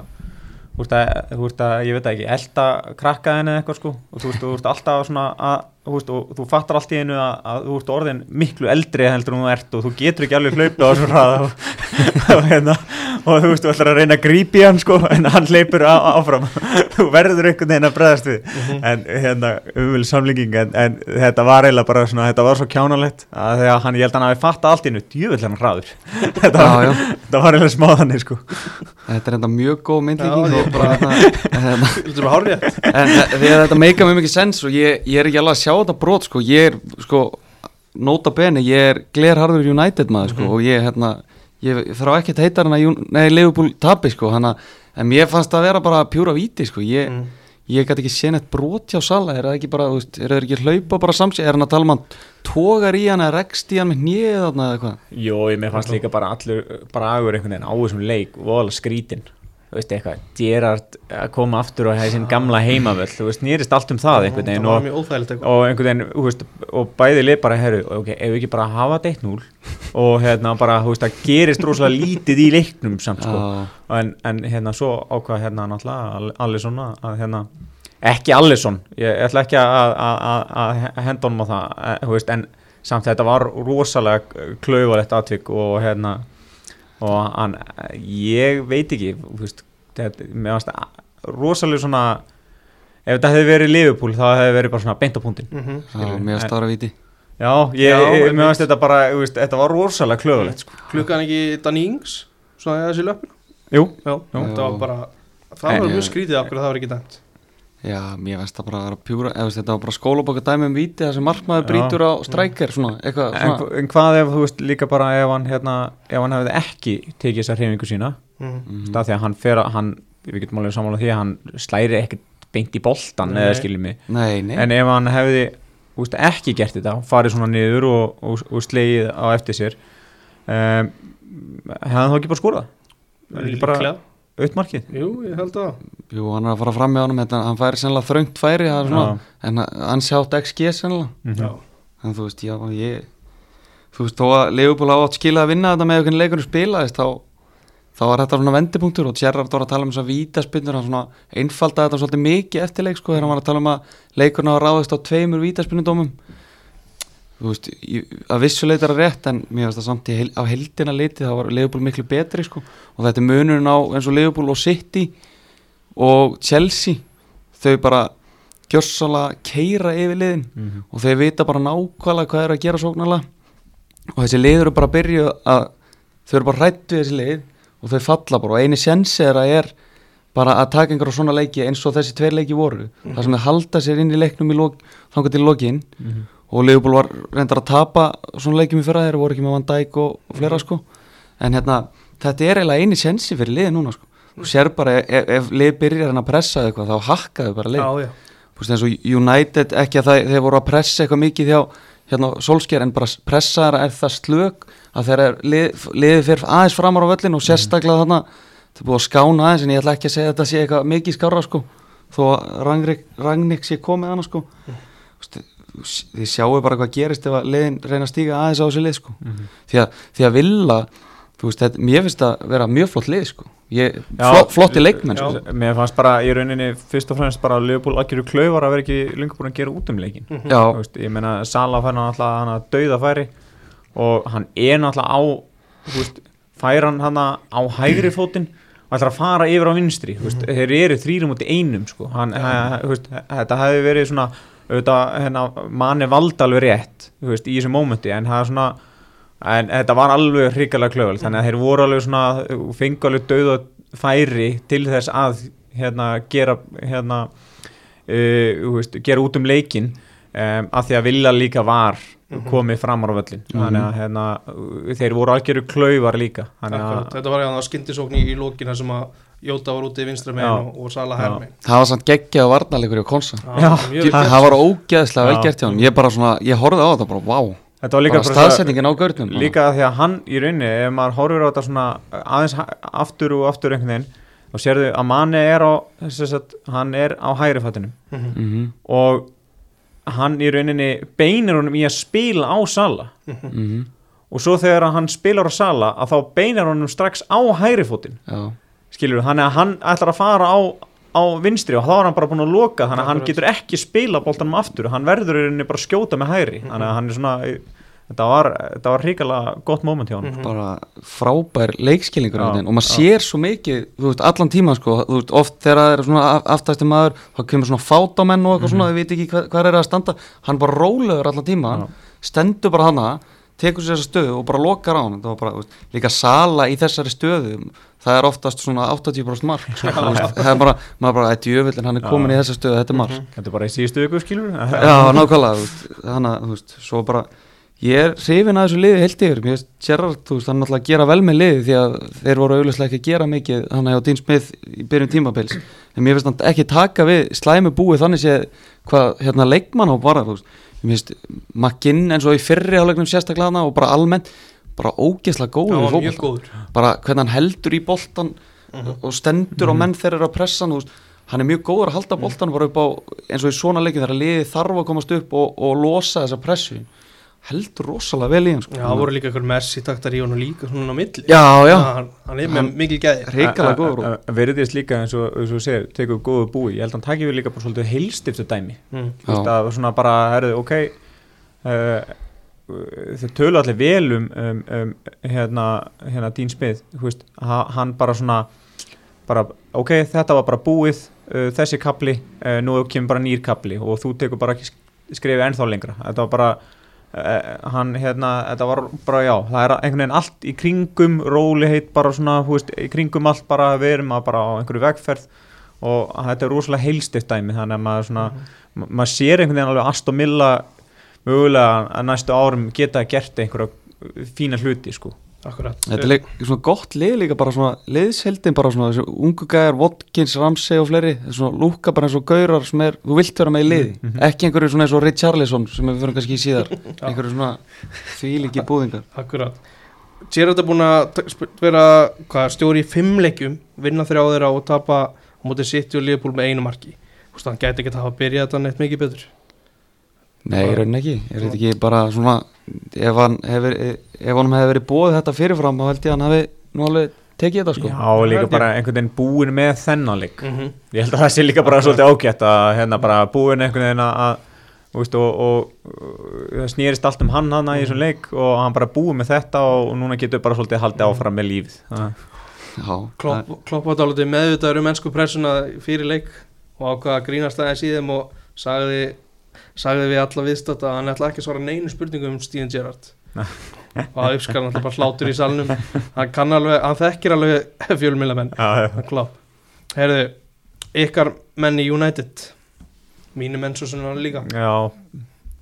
þú veist að, ég veit ekki elda krakkaðin eða eitthvað sko. Og þú veist, þú veist alltaf svona að þú, veist, og þú fattar allt í einu að, að þú ert orðin miklu eldri heldur en þú ert og þú getur ekki alveg hlaupið á þessu hraða og, hérna, og þú veist, þú ætlar að reyna að grípi hann sko, en hann hleypur áfram. Þú verður einhvern veginn að bregðast við. En hérna, umvel samlíking en, en þetta var eiginlega bara svona þetta var svo kjánalegt að þegar hann, ég held að hann hafi fattað allt í einu, djúvill hann hraður. Þetta Já, já. þetta var eiginlega smáðanir sko. Þetta er enda mjög góð myndlíking. Og bara hérna, hérna, Að og alveg að sjá þetta brot sko, ég er sko nota bene, ég er glerharður United maður sko og ég hérna ég þarf ekki að heita að Jún- nei, Liverpool tapi sko, hana, en mér fannst það að vera bara pjúra víti sko, ég, Mm. ég gæti ekki séð neitt brot hjá Sala, er það ekki bara, veist, er það ekki að hlaupa bara samsig, er hann að tala um hann tógar í hann eða rekst í hann með hnið þarna eða eitthvað? Jó, ég mér fannst líka bara allur bragur einhvern veginn á þessum leik voðalega skrítin þú veist eitthvað, Gerard að koma aftur og hefði sinn gamla heimavöll. Þú veist, nýrist allt um það einhvern Það veginn og, og einhvern veginn, þú veist, og bæði lið bara herru, ok, ef við ekki bara hafa þetta 1-0 og hérna bara, þú veist, það gerist rosalega lítið í leiknum samt, sko. En, en hérna svo ákvað hérna náttúrulega Alisson að hérna ekki Alisson, ég ætla ekki að henda honum á það eh, þú veist, en samt þetta var rosalega klauvalegt atvik og hérna og hann, ég veit ekki þú veist, þetta, mér varst að- rosalega svona ef þetta hefði verið Liverpool þá hefði verið bara svona beint á punktin Mhm. Já, mér varst það að víti já, ég, Já, mér varst þetta bara þú veist, þetta var rosalega klauvalegt sko. Klukkan ekki Danny Ings Svona þessi löpun jú, Já, Já. þetta var bara Það var mjög skrítið af hverju það var ekki dæmt Já, mér veist það bara að vera pjúra eða veist, þetta var bara skólabóka dæmi um víti þar sem markmaður Já. brýtur á strækir svona, eitthvað en, svona en hvað ef þú veist líka bara ef hann hérna, ef hann hefði ekki tekið þessa hreyfingu sína Mhm. Mhm. stað því að hann fer að hann, við getum alveg sammála því að hann slæri ekkert beint í boltan eða skiljum mig, Nei, nei, en ef hann hefði úst, ekki gert þetta, farið svona niður og, og, og slegið á eftir sér um, hefði hann þá ekki bara Er bara Líklega. Auðmarkið Jú, ég held að. Jú, hann er að fara fram með honum þetta, hann færi sennilega þröngt færi það er svona, en hann sjátt XG sennilega. Mhm. Já, en þú veist, já, ég þú veist, þó að Leopold á átt skila að vinna þetta með hvernig leikunum spilaðist þá, þá var þetta svona vendipunktur og Gerrard var að tala um þess að vítaspinnur hann svona einfaldaði þetta svolítið mikið eftir leik sko, þegar hann var að tala um að leikurna var ráðist á tveimur vítaspinnudómum veist, að vissuleit er að rétt en mér finnst það samt í heil, á heldina litið þá var Leopold miklu betri sko. Og þetta er munurinn á eins og Leopold og City og Chelsea. Þau bara gjössalega keira yfir liðin. Mhm. og þeir vita bara nákvæmlega hvað er að gera sóknarlega. Og þessi lið eru bara að byrja að þau eru bara hrætt við þessi lið og þau falla bara. Og eini sensi er að er bara að taka einhverja svona leiki eins og þessi tveir leiki voru. Þar sem þau halda sér inn í leiknum í lok, þangar til lokin. Mhm. Og Leopold var reyndar að tapa svona leikjum í fyrra þeir voru ekki með Van Dijk og, og fleira sko. En hérna þetta er eiginlega eini sensi fyrir liði núna sko. Þú sér bara ef, ef lið byrjar hann að pressa eitthvað þá hakkaðu bara lið. Já, já. Þú veist eins og United ekki að það, þeir voru að pressa eitthvað mikið hjá hérna Solskjær en bara pressa þeirra er það slök að þeirra lið, liðið fyrir aðeins framar á völlin og sérstaklega þarna það er búið að skána aðeins en ég ætla ekki að segja að þetta sé eitthvað mikið skára sko þó að Rangnick, sé komið hana sko. Veist, þið sjáu bara hvað gerist ef að liðin reyna að stíga aðeins á þessi lið sko. Mhm. því, að, því að vilja veist, þetta, mér finnst það vera mjög flott lið sko. Ég, Já, flott, flotti leikmenn sko. mér fannst bara í rauninni fyrst og fremst bara að Leopold algjöru klauvar að vera ekki lengur búin að gera út um leikin Já, Þú veist, ég meina Sala fær hann alltaf hann að dauða færi og hann er náttúrulega á veist, fær hann hann á hægri fótinn og ætlar að fara yfir á vinstri. Þú veist, þeir eru þrýrum út í einum sko. hann, he, he, veist, þetta hefði verið svona auðvitað, hérna, manni valda alveg rétt þú veist, í þessu mómenti en það er svona en þetta var alveg hrikalega klöfald þannig að þeir voru alveg svona fengu alveg dauða færi til þess að hérna, gera hérna, uh, þú veist, gera út um leikin um, að því að vilja líka var komið framar á völlin þannig að hérna, þeir voru algjöru klauvar líka að Þetta var jáðan skyndisókn í, í lókina sem að Jóta var úti í vinstra megin og, og Sala hær megin. Það var samt geggjað varnarleikur hjá Konsa það, var ógeðslega vel gert hjá hann ég bara svona, ég horfði á þetta bara, vá. Þetta var líka bara bara staðsetningin á görnum líka því að hann í rauninni ef maður horfir á þetta svona aðeins aftur og aftur einhvern veginn þá sérðu að manni er á þess að hann er á hægri fættinum Mhm. mm og hann í rauninni beinir honum í að spila á Sala. -hmm. og svo þegar hann spilar á Sala að þá beinar honum strax á hægri fótinn. Já, skilur þannig að hann ætlar að fara á á vinstri og þá er hann bara búin að loka þannig að hann getur ekki spila boltanum aftur. Hann verður í rauninni bara að skjóta með hægri. Þannig að hann er svona þetta var, þetta var hrikalega gott moment hjá hann Mhm. bara frábær leikskilningur og maður sér svo mikið þú veist, allan tíma sko, þú veist, oft þegar það er svona af- aftasti maður, þá kemur svona fátamenn og eitthvað svona, þau veit ekki hvað, hvað er að standa. Hann bara rólegur allan tíma Já. stendur bara hana, tekur sér þessa stöðu og bara lokar á hann, bara, þú veist, líka sala í þessari stöðu, það er oftast svona 80% mark, það er bara maður bara, þetta er jöfullin, hann er komin í þessa stöðu þetta er mark, þetta er bara í síðustu viku skilur Já, nákvæmlega, þannig að, þú veist, svo bara, ég er hrifin að þessu liði heilt yfir, mér veist, Gerrard, þú veist, hann er náttúrulega að gera vel með liði því að þeir voru auðvitað ekki að gera mikið, hann er á Dean Smith í byrjun tímabils, en mér finnst hann ekki taka við slæmi búið þannig sé hvað, hérna, leikmann á bara, þú veist, mér finnst, McGinn eins og í fyrri álegnum sérstaklega og bara almennt, bara ógeðslega góður fótbolta, góður. Bara hvernig hann heldur í boltan og stendur á menn þegar er að pressa hann, hann er mjög góður að halda boltan bara upp á, eins og í svona leikin þegar liði þarf að komast upp og, og losa þessa pressu. Heldur rosalega vel í hann sko. Já, það voru líka einhver Messi taktar í honum líka svona á milli. Já, já, hann, hann er með mikil gæði. hrikalega góður og, veriðist líka eins og, og þú segir tekur góðu búi, ég held að hann takir við líka bara svolítið heilstiftu dæmi. Mm. Þú veist Já. að svona bara, herðu, ok uh, þeir tölu allir vel um, um, um hérna, hérna Dín Smith veist, ha- hann bara svona bara, ok, þetta var bara búið uh, þessi kapli, uh, nú kemur bara nýr kapli og þú tekur bara ekki skrifið ennþá lengra, þetta var bara uh, hann, hérna, þetta var bara já, það er einhvern veginn allt í kringum róliheit bara svona, þú veist, í kringum allt bara, við erum að bara á einhverju vegferð og þetta er rosalega heilstift dæmi þannig að maður svona, ma- maður sér einhvern veginn alveg Aston Villa mögulega að næstu árum geta gert einhverja fína hluti sko. Akkurat. Þetta er leik, svona gott lið líka bara svona liðsheldin bara svona þessu ungu gæjar, Watkins, Ramsey og fleiri þessu svona lúka bara eins og gaurar sem er, þú vilt vera með í liði, Mhm. ekki einhverju svona eins og Richarlison sem við fyrir kannski í síðar. Einhverju svona þvílíki búðingar. Akkurat. Gerard er búin að vera hvað, stjóri í fimm leikjum vinna þrjá þeirra og tapa á móti City og Liverpool með einu marki. Þú veist, hann gæti ekki að hafa byrjað þetta neitt mikið betur Nei, í rauninni ekki, er þetta ekki bara svona ef hann hefur ef hann hefur verið búið þetta fyrirfram þá held ég að hann hafi nú alveg tekið þetta sko. Já, líka ég. bara einhvern veginn búin með þennan leik. Mm -hmm. ég held að það sé líka bara svolítið ágætt að hérna bara búin einhvern veginn að og, og, og snýrist allt um hann hana í þessum leik og hann bara búið með þetta og, og núna getur bara svolítið haldið áfram með lífið. Klopp, Klopp var dálítið meðvitaður um ennsku pressuna fyrir leik og ákvaða að grínast aðeins í þeim og sagði, sagði við alla viðstátt að hann ætla ekki að svara neinu spurningum um Steven Gerrard. Og það uppskar hann alltaf bara hlátur í salnum. Hann kann alveg, hann þekkir alveg fjölmilamenn, hann Klopp Herðu, ykkar menn í United. Mínu menn svo sem hann líka. Já,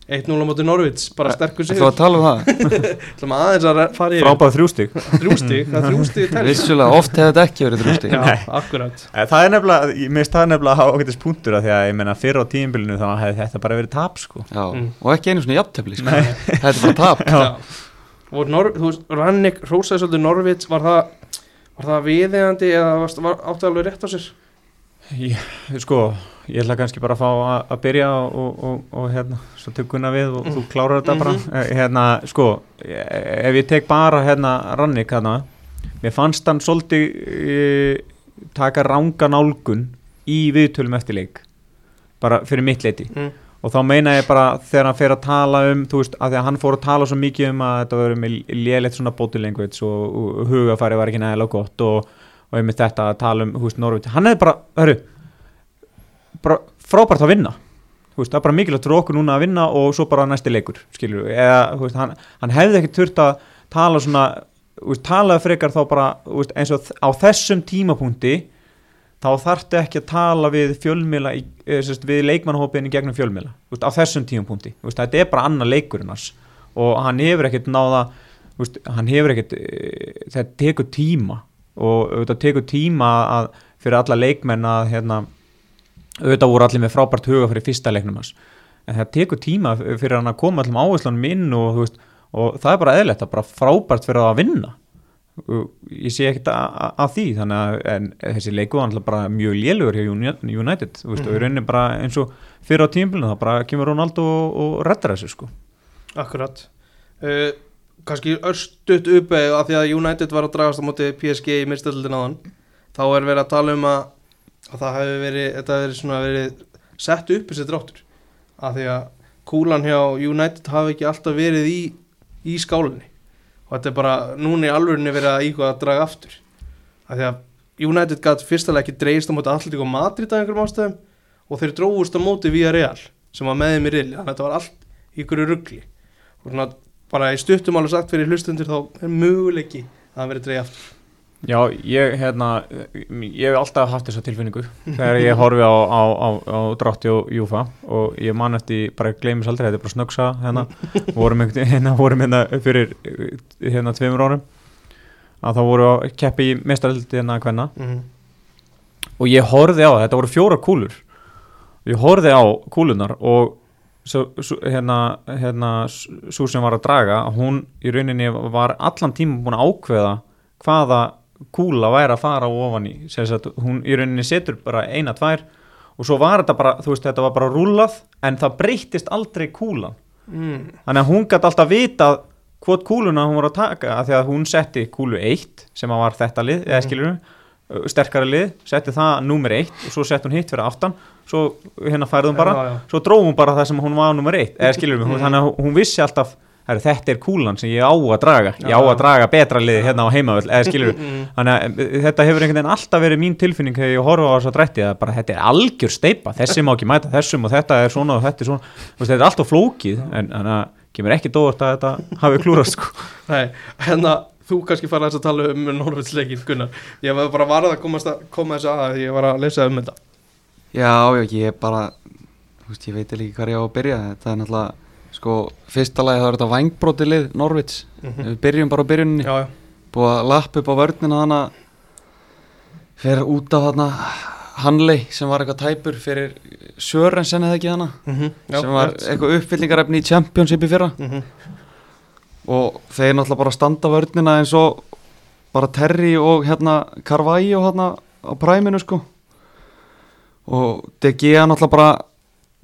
1-0 á móti Norvits, bara sterkur Þú sigur að tala um það? Ætlum aðeins að fara í frábæð þrjústig þrjústig, það er þrjústig telst. Vissulega, oft hefur þetta ekki verið þrjústi Já, akkurat. Eh, Það er nefnilega, ég minnst það er nefnilega ágættis punktur að því að ég meina fyrir á tímbilinu þá hefði þetta bara verið tap sko. Já, Mm. og ekki einu svona jafntefli sko. Þetta er bara tap. Já. og Nor, þú veist, Rannik rósaði svolítið Norvits var það, var það var, Ég, ætla kannski bara að fá að, að byrja og, og, og hérna, svo tökuna við og þú klárar þetta bara. Eh, hérna, sko, ef ég tek bara hérna Rannik hérna, mér fannst hann svolítið e, taka ranga nálgun í viðtölum eftir leik bara fyrir mitt leiti mm. og þá meina ég bara þegar hann fer að tala um þú veist, að því að hann fór að tala svo mikið um að þetta verður með lélegt svona language og, og hugafæri var ekki nægilega gott og, og einmitt þetta að tala um, þú veist, Norvit hann hefði bara, hörru bara frábært að vinna. Veist, það er bara mikilvægt fyrir okkur núna að vinna og svo bara næsti leikur, eða, veist, hann, hann hefði ekki þurft að tala svona, veist, talaði frekar þá bara, eins og á þessum tímapunkti þá þarftu ekki að tala við fjölmila við leikmannhópin í gegnum fjölmila á þessum tímapunkti, þetta er bara annar leikurinn hans og hann hefur ekkert náða hann hefur ekkert eh, þetta tekur tíma og þetta tekur tíma að, fyrir alla leikmenn að hérna, auðvitað voru allir með frábært huga fyrir fyrsta leiknum hans. En það tekur tíma fyrir hann að koma allum áherslunum inn og, veist, og það er bara eðlert, það er bara frábært fyrir það að vinna. Ég sé ekkert að, því þannig að en, þessi leiku var alltaf bara mjög lélugur hjá Uni- United þú veist, og í rauninni bara eins og fyrir á tímbilinu þá bara kemur Ronaldo og, og reddar þessu sko. Akkurat. Uh, kannski örstutt uppið að því að United var að dragast á móti PSG í myrstöldin áðan. Þá er verið að tala um að að það hefði verið, þetta verið svona verið sett upp þessi dráttur. Af því að kúlan hjá United hafi ekki alltaf verið í, í skálinni og þetta er bara, í alvörinni verið að íkvað að draga aftur. Af því að United gæti fyrstulega ekki dreigist á móti Atlético Madrid af einhverjum ástæðum. Og þeir dróðust á móti Vía Real sem var með þeim í riðli, þannig að þetta var allt ykkur ruggli og svona bara í stuttum alveg sagt fyrir hlustundur þá er möguleiki að það verið dreigja aftur Já, ég, hérna, ég hef alltaf haft þessa tilfinningu þegar ég horfi á, á, á, á drátti og júfa og ég man eftir, bara gleymis aldrei, þetta er bara snöggsa hérna, vorum hérna, vorum hérna fyrir hérna tveimur árum. Að þá voru að keppi í mestaröldi hérna hvenna mm -hmm. og ég horfði á, þetta voru fjóra kúlur. Ég horfði á kúlunar og svo, svo, hérna, hérna svo sem var að draga hún í rauninni var allan tíma búin að ákveða hvaða kúla væri að fara ofan í sagt, hún í rauninni setur bara eina, tvær og svo var þetta bara, þú veist, þetta var bara rúlað en það breyttist aldrei kúlan mm. þannig að hún gæti alltaf vitað hvort kúluna hún var að taka af því að hún setti kúlu 1 sem að var þetta lið, eða Mhm. skilur sterkara lið, setti það númer 1 og svo setti hún hitt fyrir aftan svo hérna færði hún bara, Já, já. svo dróð hún bara það sem hún var númer 1, eða skilur Mhm. þannig að hún vissi alltaf, herri, þetta er kúlan sem ég á að draga, ég á að draga betra lið hérna á heimavöll, eða skilur Mm. þannig að eh, þetta hefur einhvern veginn alltaf verið mín tilfinning þegar ég horfa á þess að drætti að bara þetta er algjör steipa, þessi má ekki mæta þessum og þetta er svona og þetta er svona. Þetta er alltaf flókið en þannig að kemur ekki dóðast að þetta hafi klúrast sko. Nei, hérna þú kannski fara þess að tala um Norvilsleikin Gunnar, ég var bara varð að komast að koma þess að ég var að lesa um þetta. Já, já, ég er bara þú veist, ég sko, fyrsta lagi þá er þetta vangbróti lið Norvits Mhm. við byrjum bara á byrjuninni. Já, já, búið að lappa upp á vörnina þannig að fer út af þarna Hanley sem var eitthvað tæpur fyrir Sörensen eða ekki hana mm já sem var rétt. eitthvað uppfyllingarefni í Championship í fyrra. Mhm. og þeir náttúrulega bara standa vörnina eins og bara Terry og hérna Carvalho hérna á præminu sko. Og Gea náttúrulega bara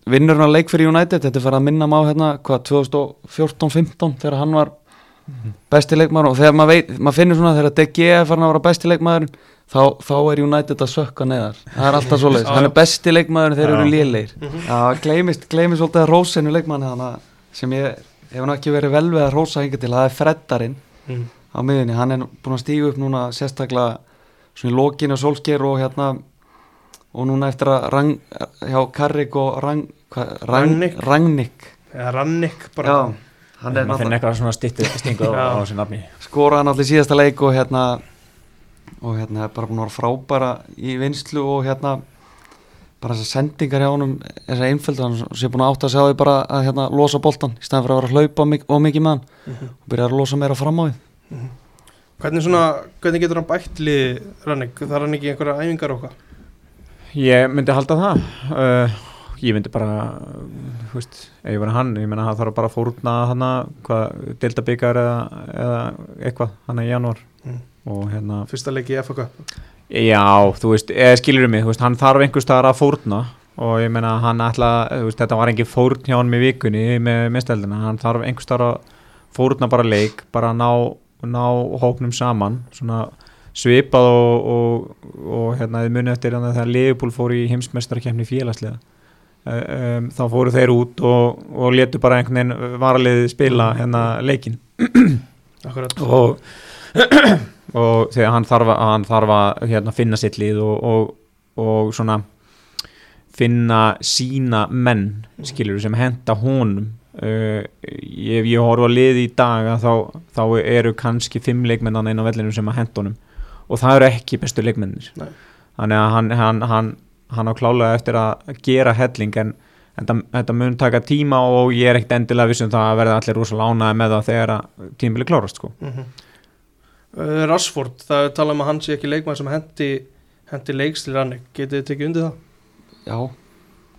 vinnur hann að leik fyrir United þetta er fyrir að minna maður hérna hvað 2014-15 þegar hann var besti leikmaður og þegar maður, veit, maður finnur svona þegar Gea er farin að vera besti leikmaður þá, þá er United að sökka neðar það er alltaf svoleiðis, Já, hann er besti leikmaður þegar Já. eru lélegir Mhm. Já, gleymist, gleymist svolítið að rósinu leikmanni þannig sem ég hef nú ekki verið vel við að rósa hinga til, það er Freddarinn Mhm. á miðunni, hann er búin að stígu upp núna sérstaklega svona í lokinu Solskjær og hérna og núna eftir að rang, hjá Karrik og rang, hva, rang, Rangnick. Rangnick. Eða Rannik bara. Já, hann er náttúrulega eitthvað svona stittu stingu á, á þessu nafni. Skoraði hann allir síðasta leik og hérna og hérna er bara búin að vera frábæra í vinslu og hérna bara þessar sendingar hjá honum þessar einföldu, hann sé búin að átta að segja á því bara að hérna losa boltan, í staðan fyrir að vera að hlaupa mik og mikið með hann Mhm. og byrja að losa meira fram á því. Hvernig svona, hvernig getur hann bætt lið Rannik, þarf hann ekki einhverja æfingar og hvað? Ég myndi halda það. Uh, ég myndi bara uh, þú veist, ef ég var hann ég menna það þarf bara að fórna hana hvað, delta byggar eða, eða eitthvað hana í janúar. Mm. og hérna Fyrsta leik í Cup. Já, þú veist, eða skilur mig, þú veist, hann þarf einhvers staðar að fórna. Og ég meina hann ætla, þú veist, þetta var engin fórn hjá hann með vikunni með misteldina, hann þarf einhvers staðar að fórna bara leik, bara að ná, ná hóknum saman, svona svipað og, og, og hérna, þið munið eftir hérna, þegar Leopold fór í heimsmestarkefni félagslega um, þá fóru þeir út og, og letu bara einhvern veginn varaliðið spila hérna leikin og, og þegar hann þarf að, hann þarf að hérna, finna sitt lið og, og, og svona finna sína menn skilur sem henda honum. Uh, ef ég horfa að lið í dag að þá, þá eru kannski fimm leikmennan inn á vellinu sem að henda honum og það eru ekki bestu leikmennir Nei. þannig að hann, hann, hann, hann á klálega eftir að gera helling en Þetta, þetta mun taka tíma og ég er ekkert endilega vissum það að verða allir rosalega ánæði með það þegar að tímabili klárast sko. mm uh, Rashford, það er talað um að hann sé ekki leikmann sem hendi, hendi leiks til Rannik Getið þið tekið undir það? Já,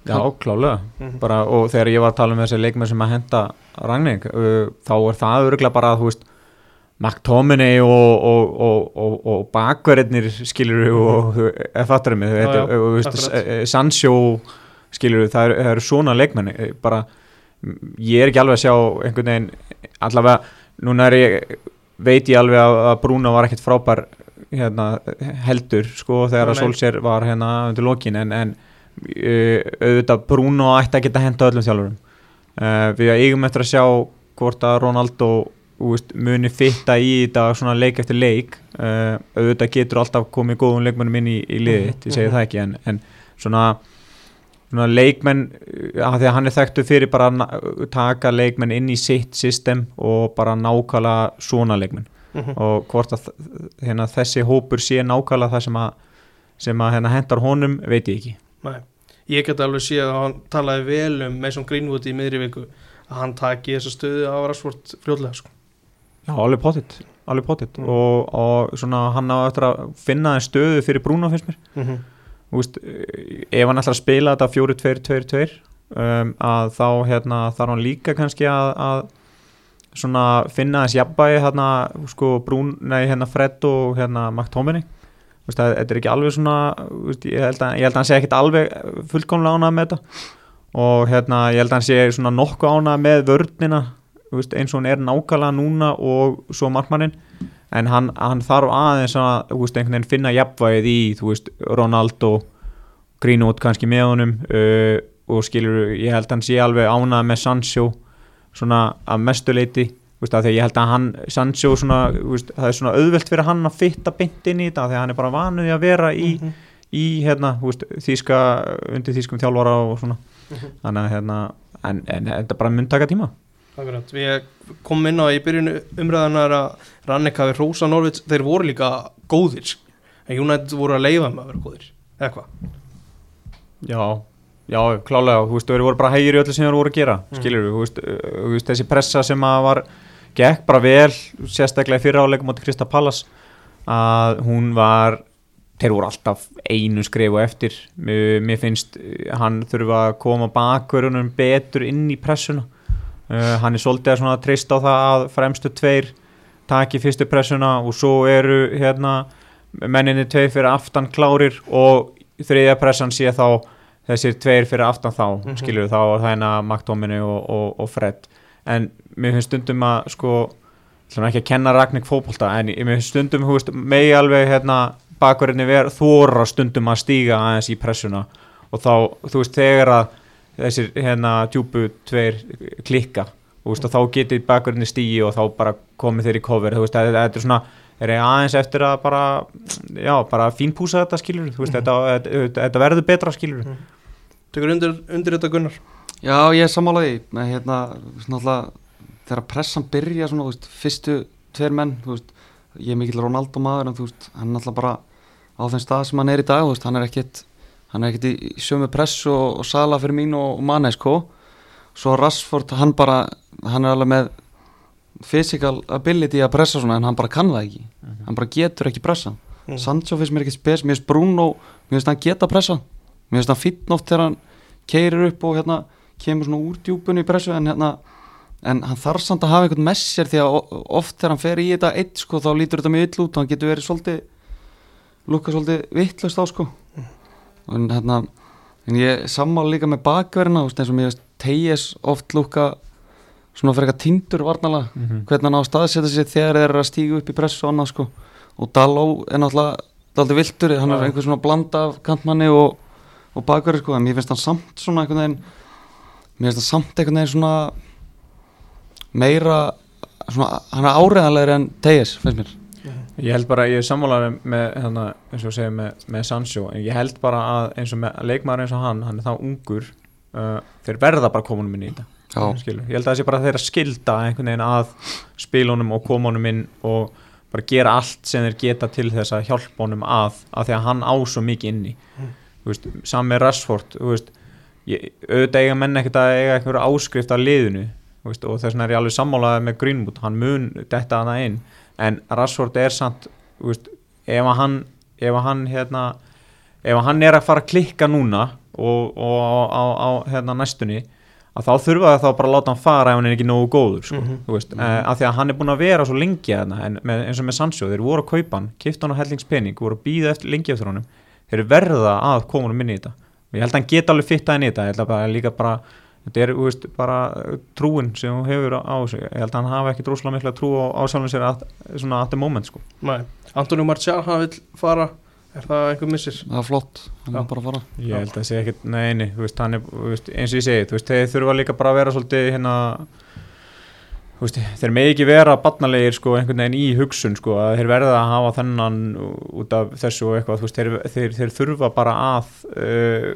Já, klálega Mhm. bara, og þegar ég var að tala um þessi leikmenn sem að henda Ragning, uh, þá er það örgulega bara að þú veist McTominay og, og, og, og, og bakverðinir skilur og fattur já, og, þú veist, akkurat. eh, Sancho skilur það eru, eru svona leikmenn eh, bara, ég er ekki alveg að sjá einhvern veginn, allavega núna er ég veit ég alveg að, Bruno var ekkert frábær hérna, heldur sko þegar að. Solskjær var hérna undir lokin en, en auðvitað Bruno ætti að geta henda öllum þjálfurum uh, við eigum eftir að sjá hvort að Ronaldo úst, muni fitta í þetta svona leik eftir leik uh, auðvitað getur alltaf komið góðum leikmennum inn í, í liðið, Mhm, ég segi mhm. það ekki en, en svona svona leikmenn, uh, af því að hann er þekktu fyrir bara að taka leikmenn inn í sitt system og bara nákvæmlega svona leikmenn Mhm. og hvort að hérna, þessi hópur sé nákvæmlega það sem að, sem að hérna, hendar honum veit ég ekki Nei, ég get alveg séð að hann talaði vel um Mason Greenwood í miðri viku að hann taki þessa stöðu á Rashford fljóðlega sko. Já, alveg pottitt, alveg pottitt Mm. og, og svona hann á eftir að finna þeim stöðu fyrir Bruno finnst mér. Mm -hmm. Eh, ef hann ætlar að spila þetta 4-2-2-2 um, að þá hérna, þarf hann líka kannski að, að svona finna þess jafnbæði hérna, sko, Brún, nei, hérna Fred og hérna veist, það- þetta er ekki alveg svona veist, ég, held að, ég held að hann sé ekkit alveg fullkomlega ánað með þetta. Og hérna, ég held að hann sé svona nokkuð ánað með vörnina. þú veist, eins og hún er nákvæmlega núna og svo markmannin en hann, hann þarf aðeins að veist, finna jafnvægið í veist, Ronaldo Greenwood kannski með honum uh, og skilur, ég held að hann sé alveg ánað með Sancho svona að mestuleiti að ég held að hann, Sancho svona, það er svona auðvelt fyrir hann að fitta beint inn í þetta að hann er bara vanuði að vera í, Mhm. í hérna, þýska undir þýskum þjálfara og svona Mhm. þannig að hérna, en, en þetta bara mun taka tíma Akkurat, við komum inn á í byrjun umræðanar að Rannik hafi Rósa Norvits, þeir voru líka góðir. En United voru að leifa með að vera góðir. Eða hvað? Já, já, klálega, þú veist, þeir voru bara hægir í öllu sem þeir voru að gera, Mm. skilur þú veist, veist, þessi pressa sem að var gekk bara vel, sérstaklega í fyrra áleikum átti Krista Pallas að hún var þeir voru alltaf einu skrifu eftir. Mér, mér finnst uh, hann þurfa að koma bakverunum betur inn í pressuna uh, hann er svolítið að treyst á það að fremstu tveir taki fyrstu pressuna og svo eru hérna menninni tveir fyrir aftan klárir og þriðja pressan sé þá þessir tveir fyrir aftan þá mm Mhm. skilur þá er það hérna Magdóminu og, og, og Fred en mér finnst stundum að sko ætlum ekki að kenna Ragnik fótbolta en ég- mér finnst stundum þú veist, megi alveg hérna bakverðinni ver þóra stundum að stíga aðeins í pressuna og þá þú veist þegar að þessir hérna djúpu tveir klikka og, þá getið bakverðinni stígi og þá bara komið þeir í cover þú veist að þetta er svona er ég aðeins eftir að bara já bara fínpúsa þetta skilur þú veist Mhm. þetta, þetta, þetta verður betra skilur Tekur undir, undir þetta Gunnar? Já, ég er sammálaði með hérna, þegar pressan byrja svona, veist, fyrstu tveir menn, veist, ég er mikill Ronaldo maður en veist, hann er náttúrulega bara á þeim stað sem hann er í dag, hann er ekkit hann er ekkit í, sömu press og, og sala fyrir mín og, og manni, sko svo Rashford, hann bara hann er alveg með physical ability að pressa svona en hann bara kann það ekki. Hann bara getur ekki pressa. Mm. Sancho finnst mér ekki spes, mér finnst Bruno mér finnst hann geta pressa. Mér finnst hann fýtn oft þegar hann keirir upp og hérna kemur svona úr djúpunni í pressu en hérna en hann þarf samt að hafa einhvern með sér því að oft þegar hann fer í þetta eitt sko þá lítur þetta mjög ill út og hann getur verið svolítið lukka svolítið vittlust á sko en hérna en ég sammála líka með bakverðina eins og mér veist Tejes oft lukka svona fyrir eitthvað tindur varnalega mm -hmm. hvernig hann á að staðsetja sig þegar þeir eru að stígu upp í pressu og annað sko og Daló er náttúrulega daldi viltur, hann er Já. einhver svona blanda af kantmanni og, og bakverði sko en mér finnst hann samt svona einhvern veginn mér finnst hann samt einhvern veginn svona meira svona, hann er áreðanlegri en Tejes finnst mér Ég held bara, ég er sammálaður með hérna, eins og segja með, með Sancho en ég held bara að eins og með leikmaður eins og hann hann er þá ungur uh, þeir verða bara komunum inn í þetta Já. Skilur. ég held að það sé bara þeirra skilda einhvern veginn að spilunum og komunum inn og bara gera allt sem þeir geta til þess að hjálpa honum að af því að hann á svo mikið inni Mm. Þú veist, saman með Rashford veist, ég, auðvitað eiga menn ekkert að eiga einhverju áskrift af liðinu veist, og þess vegna er ég alveg sammálaðið með Greenwood hann mun detta hana inn en Rashford er samt veist, ef að hann ef að hann, hérna, ef að hann er að fara að klikka núna og, og á, á, hérna, næstunni að þá þurfa það þá bara að láta hann fara ef hann er ekki nógu góður sko, þú veist, mm af því að hann er búin að vera svo lengi þarna, en með, eins og með Sancho, þeir voru að kaupa hann kipta hann á hellingspenning, voru að býða eftir, lengi eftir honum. Þeir verða að koma honum inn í þetta. Ég held að hann geta alveg fitta inn í þetta ég held að bara líka bara þetta er, þú veist, bara trúin sem hún hefur á, á sig. Ég held að hann hafi ekki droslega mikla trú á, á sjálfum sér að, svona at the moment sko. Nei, Antoni Marcial, hann vil fara. Er það einhver missir? það er flott, hann er bara að fara. Ég held að það sé ekkert, nei, nei, þú veist, hann er, þú veist, eins og ég segi, þú veist, þeir þurfa líka bara að vera svolítið hérna, veist, þeir með ekki vera barnalegir, sko, einhvern veginn í hugsun, sko, að þeir verða að hafa þennan út af þessu og eitthvað, veist, þeir, þeir, þeir þurfa bara að, uh,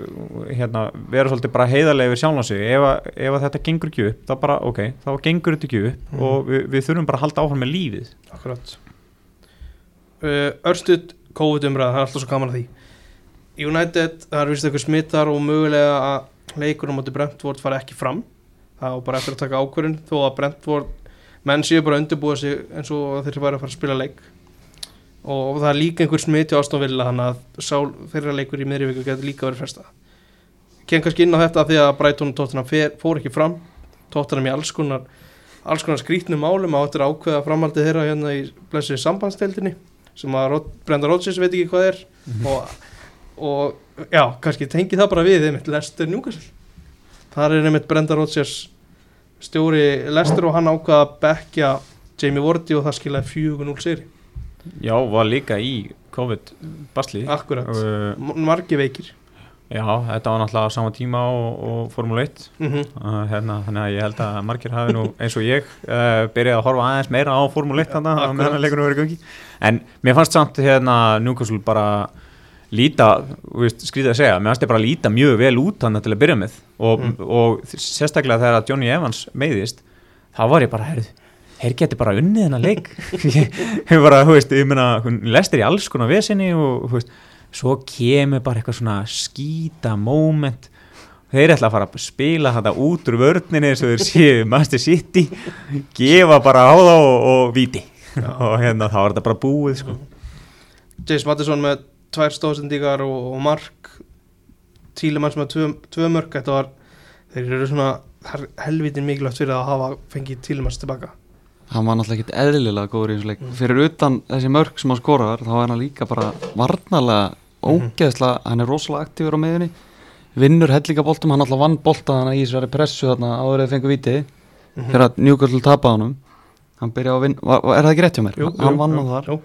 hérna, vera svolítið bara heiðarlega við sjálf á sig, ef, að- ef að þetta gengur ekki upp, þá bara, ok, þá gengur þetta ekki upp Mhm. og við, við þurfum bara að halda áfram með lífið. Akkurat. Uh, Örstuð COVID-umræða, það er alltaf svo gaman að því. United, það er vist eitthvað smittar og mögulega að leikur á móti Brentford fara ekki fram það var bara eftir að taka ákvörðin þó að Brentford menn séu bara að undirbúa sig eins og þeir væri að fara að spila leik. Og það er líka einhver smiti á Aston Villa þannig að þeirra leikur í miðri viku getur líka verið fresta ken kannski inn á þetta því að Brighton og Tottenham fór ekki fram. Tottenham í alls konar alls konar skrítnum málum á eftir að ákveða framhaldið þeirra hérna í blessuði sambandsteldinni sem að Rod, Brenda Rodgers veit ekki hvað er. Og, og já, kannski tengi það bara við einmitt Lester Newcastle þar er einmitt Brenda Rodgers stjóri Lester og hann ákvaða að bekja Jamie Vardy og það skilaði 4-0 sigri. Já, var líka í COVID-basli. akkurat, Uh, margi veikir. Já, þetta var náttúrulega á sama tíma og, og Formule 1. mm Uh, hérna, þannig að ég held að margir hafi nú eins og ég uh, byrjaði að horfa aðeins meira á Formule 1 þannig að meðan leikunum verið gangi. En mér fannst samt hérna Newcastle bara líta, skrítið að segja mér fannst ég bara líta mjög vel út þannig til að byrja með. Og, Mm. og sérstaklega þegar að Johnny Evans meiðist þá var ég bara, heyrðu Þeir geti bara unnið þennan leik. Ég bara, þú veist, ég meina hún lestir í alls konar vesinni og veist, svo kemur bara eitthvað svona skýta moment. Þeir ætla að fara að spila þetta út úr vörninni eins og þeir séu Master City gefa bara á þá og, og viti og hérna þá er þetta bara búið sko. James Mattisson með tvær stóðsendíkar og, og mark Tílemanns með tvö, tvö mörk þetta var, þeir eru svona helvitin mikilvægt fyrir að hafa fengið Tílemanns tilbaka hann var náttúrulega ekkert eðlilega góður í þessu leik Mm. fyrir utan þessi mörg sem hann skorar þá er hann líka bara varnarlega ógeðslega, hann er rosalega aktífur á meðinni vinnur hellingaboltum, hann alltaf vann bolta þannig í þessari pressu þarna áður eða fengur viti Mhm. þegar Newcastle tapaði honum hann byrjaði að vinna, var, var- er það ekki rétt hjá mér? Jú, hann vann á þar jú.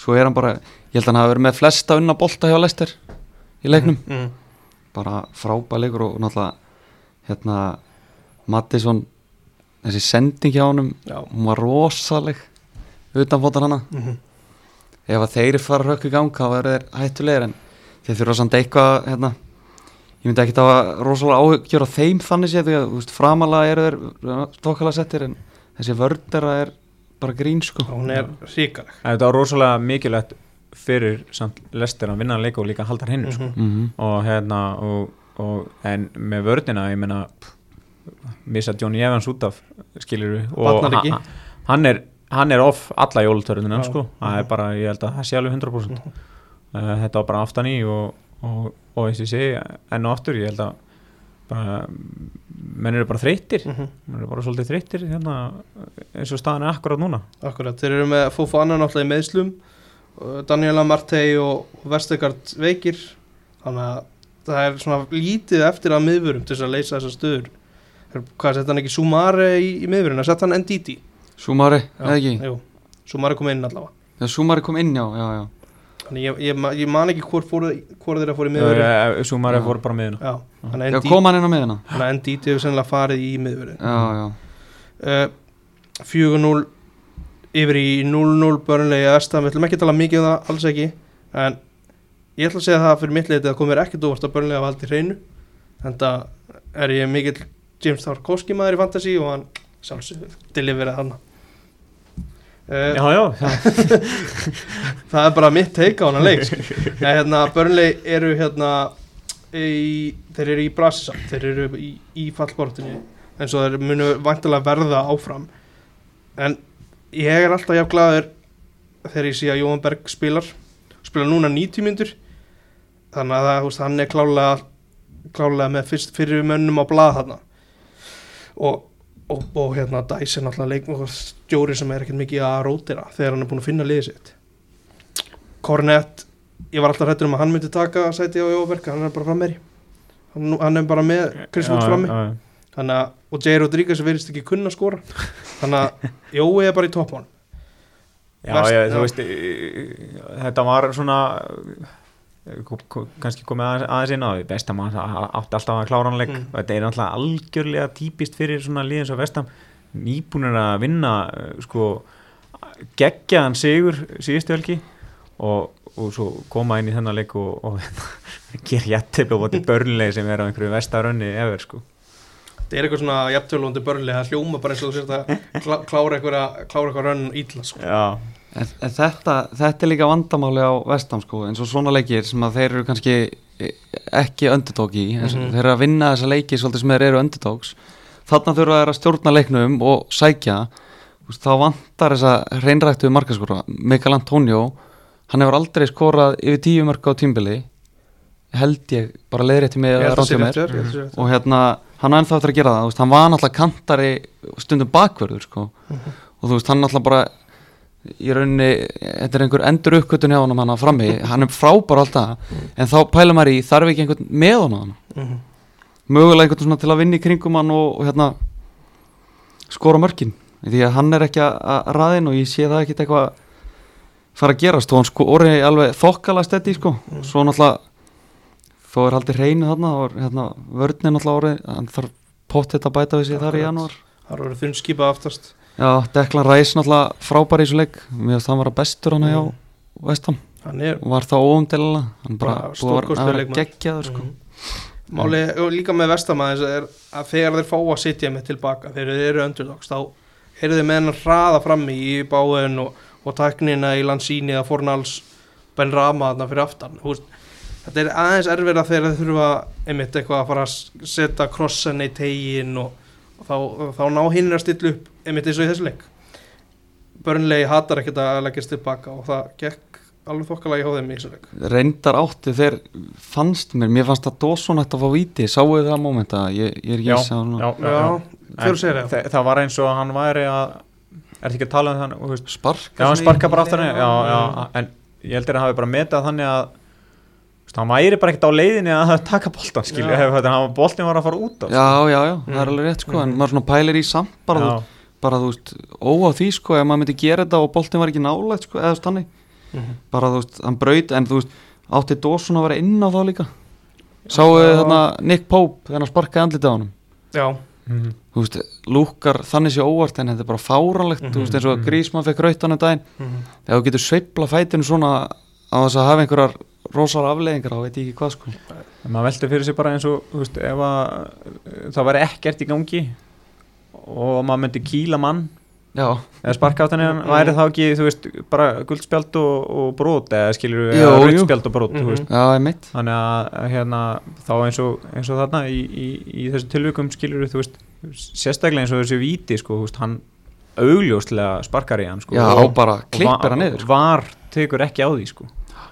Svo er hann bara, ég held að hann hafi verið með flesta unna bolta hjá Lester í leiknum mm. bara frábæð leikur og náttúrulega hérna Mattisson þessi sending hjá Já. hún var rosaleg utanfóttan hana Mm ef að þeir fara rökk í gang þá verður þeir hættulegir en þeir þurfa samt eitthvað hérna, ég myndi ekki að rosalega áhugjör á þeim þannig séð því að þú veist, framalega eru þeir stokkala settir en þessi vördera er bara grín sko hún er ríkaleg þetta var rosalega mikilvægt fyrir samt lestir að vinna leik og líka halda hennu sko. Mhm. mm -hmm. og hérna og, og, en með vördina ég meina pff, missa Johnny Evans út af skilur við og ha- hann er, hann er off alla jólutörðunum sko. það er bara, ég held að það sé alveg 100% Mhm. uh, þetta var bara aftan í og, og, og eins og ég segi enn og aftur, ég held að bara, menn eru bara þreyttir. Mhm. menn eru bara svolítið þreyttir hérna, eins og staðan er akkurat núna. Akkurat, þeir eru með Fofana náttúrulega í meðslum Daniela Martey og Vestegard veikir. Þannig að það er svona lítið eftir að miðvurum til þess að leysa þessar stöður. Er- hvað sett hann ekki Sumare í, í miðvurinn að sett hann Ndidi? Súmari, eða ekki? Sumare kom inn allavega. Já, Súmari kom inn, já, já, já þannig ég, ég, ég man ekki hvort, þeirra fór í miðvurinn uh, Sumari Já. fór bara með hérna já, þannig Já, að kom hann inn á miðina Ndidi- þannig að Ndidi hefur sennilega farið í miðvurinn Já, já, uh, 4-0 yfir í 0-0 börnlega vestam, við ætlum ekki að tala mikið um það alls ekki, en ég ætla að segja það fyrir mitt leiti að komir ekkert óvart að börnlega valdi hreinu, en það er ég mikill James Tarkovski maður í fantasy og hann sjálfsög deliverið hann uh, Já, já, það er bara mitt teika á hann leik sko. ja, hérna, börnlega eru hérna í, þeir eru í brasa þeir eru í, í fallbortinni eins og þeir munu vantilega verða áfram. En ég er alltaf jafn glaður þegar ég sé að Jóhann Berg spilar spilar núna 90 myndur þannig að það, veist, hann er klálega klálega með fyrst fyrir mönnum á blað þarna. Og, og, og hérna Dæs er náttúrulega leik og stjóri sem er ekkert mikið að rótira þegar hann er búin að finna liðið sitt Kornett ég var alltaf hrættur um að hann myndi taka sæti á Jóhann Berg hann er bara fram meðri hann, hann er bara með Chris Wood frammi já, já. þannig að, og J. Rodríguez verðist ekki kunna að skora þannig að Jói er bara í toppmán Já, Vest- ég, þú já. veist, þetta var svona kannski komið aðeins, inn á því. Vestam átti alltaf að klára hann leik. Mm. þetta er náttúrulega algjörlega típist fyrir svona liðins og Vestam nýbúnir að vinna e, sko geggjaðan sigur síðustu helgi og, og svo koma inn í þennan leik og, og gera jættið og bóti börnlegi sem er á einhverju vestarönni efer sko. Það er eitthvað svona jafntölvandi börli það hljóma bara eins og þú sért að klá, klára eitthvað klára eitthvað rönn ítla sko. Já, En, en þetta, þetta er líka vandamáli á vestam sko, eins og svona leikir sem að þeir eru kannski eh, ekki underdog í, mm Mhm. þeir eru að vinna þessa leiki svolítið sem þeir eru underdogs þarna þurfa þeir að stjórna leiknum og sækja. Þá vantar þessa hreinræktu markaskora Mikael Antonio, hann hefur aldrei skorað yfir tíu mörg á tímbili held ég, bara leiðrétti Ég að rétt mér og hérna, hann er ennþá eftir að gera það. Hann var náttúrulega kantari stundum bakverður sko. Mhm. og þú veist, hann náttúrulega bara í rauninni, þetta er einhver endur uppkvötun hjá hann hann frammi, hann er frábær alltaf, en þá pæla maður í þarf ekki einhvern með hann þér. Mhm. mögulega einhvern svona til að vinna í kringum hann og, og hérna skora mörkin, því að hann er ekki að að raðinn og ég sé það ekkit eitthvað fara að gerast. Og hann sko orðið alveg þokkala steddi sko, Mhm. svo náttúrulega þó er haldið hreinu þarna og hérna, vörnin náttúrulega orðið, hann þarf pottet að bæta við sig þar í janúar. Það Já, Deklan Ræs náttúrulega frábær í þessu leik mér finnst hann var að bestur hann Mm. Vestam hann er var það óumdelilega hann bara búið að vera- að geggjaður sko. Mhm. Máli og líka með vestamæðis er að þegar þeir fá að sitja með tilbaka þegar þeir eru underdogs þá eru þeir með hennar hraða frammi í báin og, og taknina í landsíni eða fornals Ben Rama þarna fyrir aftan veist, þetta er aðeins erfira þegar þeir þurfa einmitt eitthvað að fara að setja krossan í tegin og þá, þá ná hinn að stilla upp einmitt eins og í þessu leik. Börnlegi hatar ekkert að leggjast tilbaka og það gekk alveg þokkalagi hjá þeim í þessu leik. Reyndar átti þeir fannst mér, mér fannst að Dawson ætti að fá víti. Sáu þið það mómenta, ég, ég er ekki að segja já, já, Já, að segja það? það, það var eins og hann væri að er þetta ekki að tala um veist, sparka Já, hann sparka bara já, en ég heldur að hann hafi bara metað þannig að hann væri bara ekkert á leiðinni að taka boltan hefur þetta, boltin var að fara út á já, já, já, það er Mm. alveg rétt sko en Mhm. maður svona pælir í samt bara, þú, já, bara þú veist, óá því sko ef maður myndi gera þetta og boltin var ekki nálægt sko, eða stanni, Mhm. bara þú veist hann braut, en þú veist, átti Dawson að vera inn á þá líka sáu þarna Nick Pope þegar hann sparkaði andlitið á honum Já, Mhm. þú veist, lúkar þannig sé óvart en þetta er bara fáranlegt, þú veist, eins og Mhm. Grísmann fekk rautan um daginn, Mhm. þegar þú getur rosar afleðingar á veit ég ekki hvað sko En maður veldur fyrir sig bara eins og veist, að uh, það væri ekkert í gangi og maður myndi kýla mann já, eða sparka á þannig, Mm. væri þá ekki þú veist, bara guldspjald og, og brot eða skilur við, rauðspjald og brot, Mhm. þú veist já, ég mitt þannig að hérna, þá eins og, eins og þarna í, í, í þessu tilvikum skilur þú veist, sérstaklega eins og þessi víti sko, þú veist, hann augljóslega sparkar í hann sko, já, og, bara klippir hann niður sko. var tekur ekki á því sko.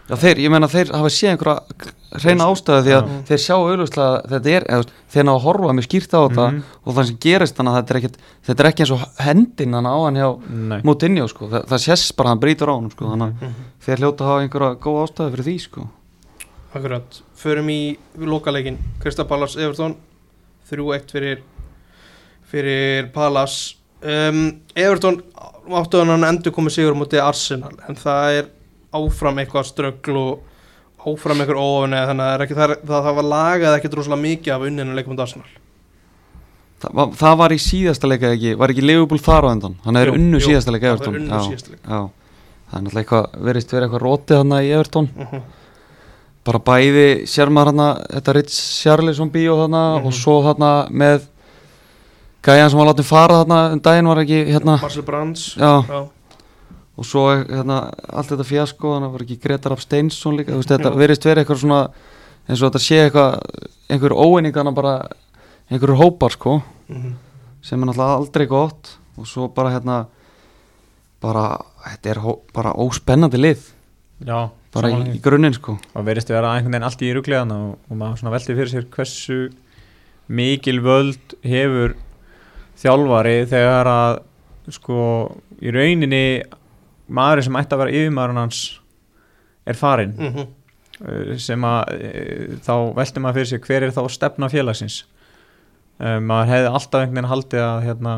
Já, þeir, ég meina þeir hafa séð einhverja reyna ástæðu því að Já. þeir sjá auðvitað þetta er, eða, þeir ná að horfa mér skýrt á þetta Mhm. og það sem gerist þannig að þetta er, ekkit, þetta er ekki eins og hendin hann á hann hjá Nei. Moutinho sko, það, það sést bara hann brýtur á hann sko, þannig að Mhm. þeir hljóta að hafa einhverja góð ástæðu fyrir því sko Akkurat, förum í lokaleikin Krista Pallas Everton 3-1 fyrir fyrir Pallas um, Everton áttu hann endur komið sigur mútið Arsenal en það er áfram eitthvað ströggl og áfram eitthvað óöfni þannig að það, ekki, það, það, það var lagað ekkert rosalega mikið af unninu leikum mútið Arsenal Þa, var, það var í síðasta leika ekki, var ekki Leopold þar á endan, hann er síðasta leika það er unnu síðasta leik. já, það er náttúrulega verist verið eitthvað rótið hann í Everton Mhm. bara bæði sér maður hann þetta Ritz Charlison bíó þarna Mhm. og svo þarna með gæjan sem var látið fara þarna um daginn var ekki hérna Marcel Brands já, Já. Og svo hérna allt þetta fjasko þannig var ekki Gretar Rapp Steinsson líka þú veist þetta verist verið eitthvað svona eins og þetta sé eitthvað einhver óeiningana bara einhverjur hópar sko Mhm. sem er náttúrulega aldrei gott. Og svo bara hérna bara, þetta er bara óspennandi lið. Já, bara í, í grunninn sko. Og verðist vera einhvern veginn allt í ruglegan og, og maður svona velti fyrir sér hversu mikil völd hefur þjálfari þegar að sko í rauninni maður sem ætti að vera yfirmaðurinn hans er farinn Mhm. uh, sem að uh, þá velti maður fyrir sér hver er þá stefna félagsins um, maður hefði alltaf einhvern veginn haldið að hérna,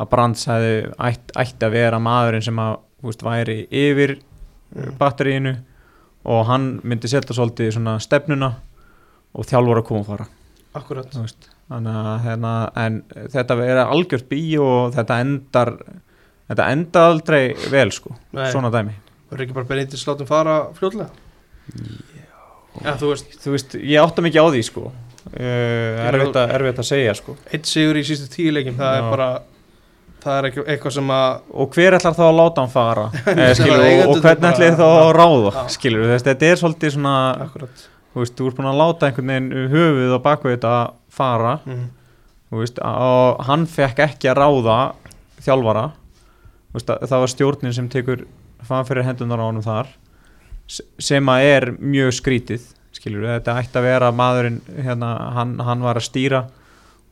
að Brands hefði ætt, ætti að vera maðurinn sem að veist, væri yfir Mm. batteríinu og hann myndi setja svolítið svona stefnuna og þjálfur að koma og fara akkurat veist. þannig að hérna, en þetta verður algjört bí og þetta endar þetta enda aldrei vel sko. Nei. svona dæmi. Verður ekki bara Benítez látum fara fljótlega? Já, þú þú veist, ég átta mikið á því sko. Uh, erfitt, að, erfitt að segja sko. Eitt sigur í sístu tíu leikim það Já. er bara það er ekki, eitthvað sem að og hver ætlar þá að láta hann fara? Eh, skilur, og, og hvernig ætlir þá að ráða? Skilur, þess, þetta er svolítið svona akkurat. Þú veist, þú ert búin að láta einhvern veginn höfuð og bakvið þetta fara. Mm. þú veist, og hann fekk ekki að ráða þjálfara. að- það var stjórnin sem tekur fann fyrir hendunar á honum þar sem að er mjög skrítið skilur þetta ætti að vera maðurinn hérna, hann, hann var að stýra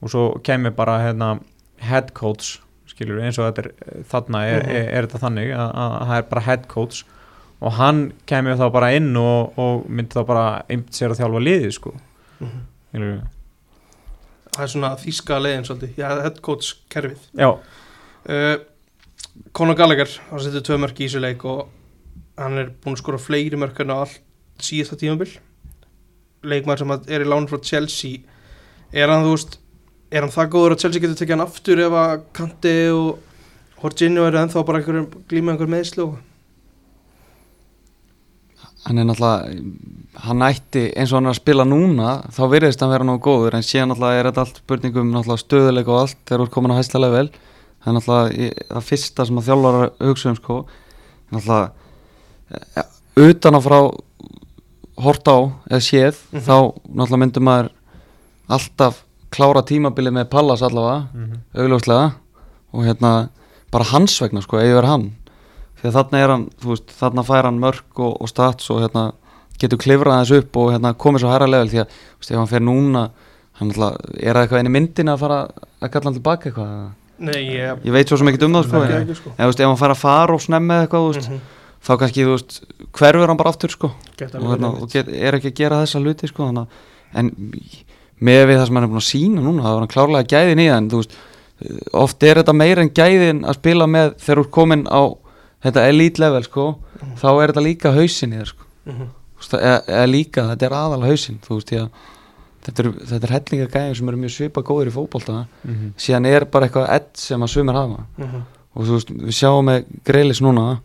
og svo kemur bara hérna, head coach skilur eins og er þarna er, er, er þetta þannig að, að það er bara head coach og hann kemur þá bara inn og, og myndi þá bara einmitt sér að þjálfa liðið sko. Mhm. skilur það er svona þýska leiðin svolítið já, head coach kerfið. Já, uh, Conor Gallagher hann setur tvö mörk í þessu leik og hann er búin að skora fleiri mörk en á allt síðasta tímabil. Leikmaður sem að er í lánu frá Chelsea. Er hann þú veist er hann það góður að Chelsea getur tekið hann aftur ef að Kanti og Jorginho eru ennþá bara einhverjum glíma einhver meðslu hann er náttúrulega hann ætti eins og hann er að spila núna þá virðist hann vera nógu góður en síðan náttúrulega er þetta allt spurningum náttúrulega stöðuleik og allt þegar þú ert komin á hæsta level það er náttúrulega það fyrsta sem að þjálfara hugsa um sko náttúrulega ja, utan að frá hort á eða séð Mhm. þá náttúrulega myndum maður alltaf klára tímabilið með Pallas allavega augljóslega og hérna bara hans vegna sko, eða hann því að þarna er hann, þú veist, þarna fær hann mörg og, og stats og hérna getur klifrað þessu upp og hérna komið svo hæra level því að, þú veist, ef hann fer núna hann alltaf, er það eitthvað einu myndin að fara að kalla hann tilbaka eitthvað? Nei, ég, ég veit svo sem ekki um það sko Nei, en, ekki, sko. eða, þú veist, ef hann fær að fara og snemma eða eitthvað, veist, Mhm. þá kannski, þú veist hverfur hann bara aftur sko og, hérna, og get, er ekki að gera þessa hluti sko, þannig, að- en með við það sem hann er búin að sína núna það var hann klárlega gæðin í það en þú veist, oft er þetta meira en gæðin að spila með þegar þú ert komin á þetta elite level sko, þá er þetta líka hausin í þér sko, Mhm. Þú veist, eða, eða líka þetta er aðal hausin þú veist, því að þetta er, þetta er hellingar gæðin sem eru mjög svipa góðir í fótbolta. Mhm. síðan er bara eitthvað edd sem að sumir hafa. Mhm. og þú veist, við sjáum með greilis núna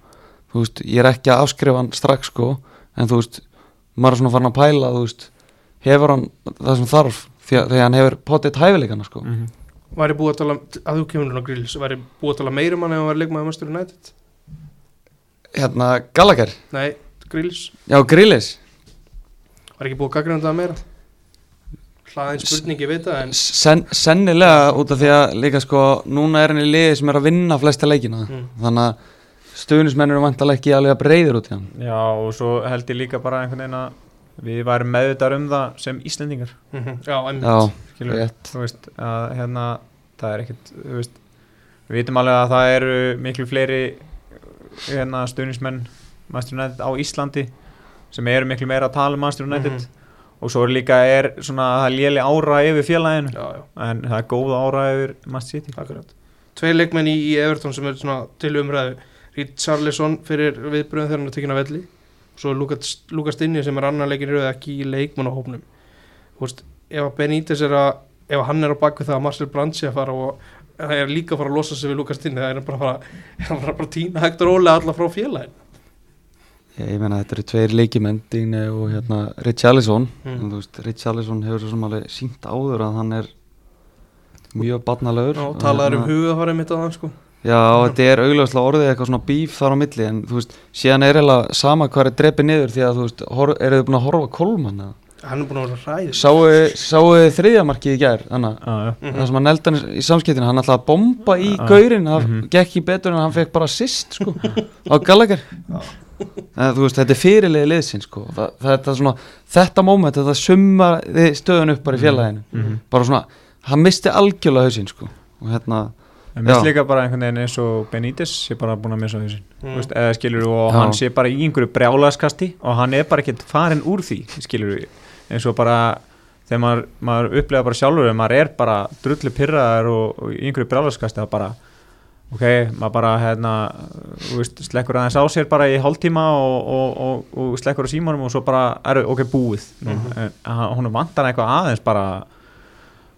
þú veist, ég er ekki að afskrifa hann strax sko, en þú veist maður er svona farin að pæla, þú veist hefur hann það sem þarf að hann hefur potið hæfileikana sko. Mhm. væri búið að tala að þú kemur núna grills væri búið að tala meira um hann hann var leikmaður Manchester United? Hérna, Gallagher, nei, grills já greilis var ekki búið að gagna það meira hlaðin spurning, ég veit það en Sen, sennilega út af því að líka sko, núna er hann í liði sem er að vinna flesta leikina, Mm. þannig að stuðnismenn eru vantalega ekki alveg að breyður út í hann. Já og svo held ég líka bara einhvern veginn að við værum meðvitað um það sem Íslendingar. Mhm, já, einmitt. Já, rétt. Þú veist að hérna það er ekkert, þú veist við vitum alveg að það eru miklu fleiri hérna stuðnismenn á Íslandi sem eru miklu meira að tala um Master United. Mhm. Og svo er líka er svona það léli ára yfir félaginu. Já, já, en það er góð ára yfir Master City. Akkurat. Tveir leikmenn í, Everton sem er svona til umræðu. Rít Charlison fyrir viðbröðum þegar hann er tekinn af velli. Svo er Lukas, Lukas Dinni sem er annar leikin rauð ekki í leikmannahópnum. Þú veist, ef að Benítez er að ef hann er á baku það að Marcel Brandt sé að fara og það er líka að fara að losa sig við Lukas Dinni það er bara að fara, að bara að týna Hector Óle alla frá félagin ég, meina þetta eru tveir leikimenn Digne og hérna Richarlison Mm. en þú veist, Richarlison hefur svo sem alveg sínt áður að hann er mjög barnalegur og og talaður um hérna- hugafærið mitt á það sko Já, þetta er augljóslega orðið eitthvað svona bíf þar á milli en þú veist, síðan er eiginlega sama hvað er drepið niður því að þú veist, eru þið búin að horfa Kolman eða? hann er búin að vera ræð Sáu sáu þið þriðjamarkið í gær, þannig Já, já. Mhm. það sem hann eldan í samskiptinu, hann ætlaði að bomba í Já. gaurin, það Mhm. gekk í betur en hann fekk bara sist, sko, á Gallagher veist, þetta er fyrirliði liðsinn, sko, það, þetta er svona þetta moment, þetta summa stöðun upp bara í félaginu, Mhm. bara svona hann misti algjörlega hausinn, sko og hérna, En mér finnst Já. líka bara einhvern veginn eins og Benítez sé bara búin að missa hausinn Mm. mm. eða skilur og Já. hann sé bara í einhverju brjálaskasti og hann er bara ekkert farin úr því skilur eins og bara þegar maður, maður upplega bara sjálfur þegar maður er bara drullu pyrraðar og, og í einhverju brjálaskasti að bara ok, maður bara hérna, veist, slekkur aðeins á sér bara í hálftíma og, og, og, og slekkur á símanum og svo bara er ok, búið mm. -hmm. hún vantar eitthvað aðeins bara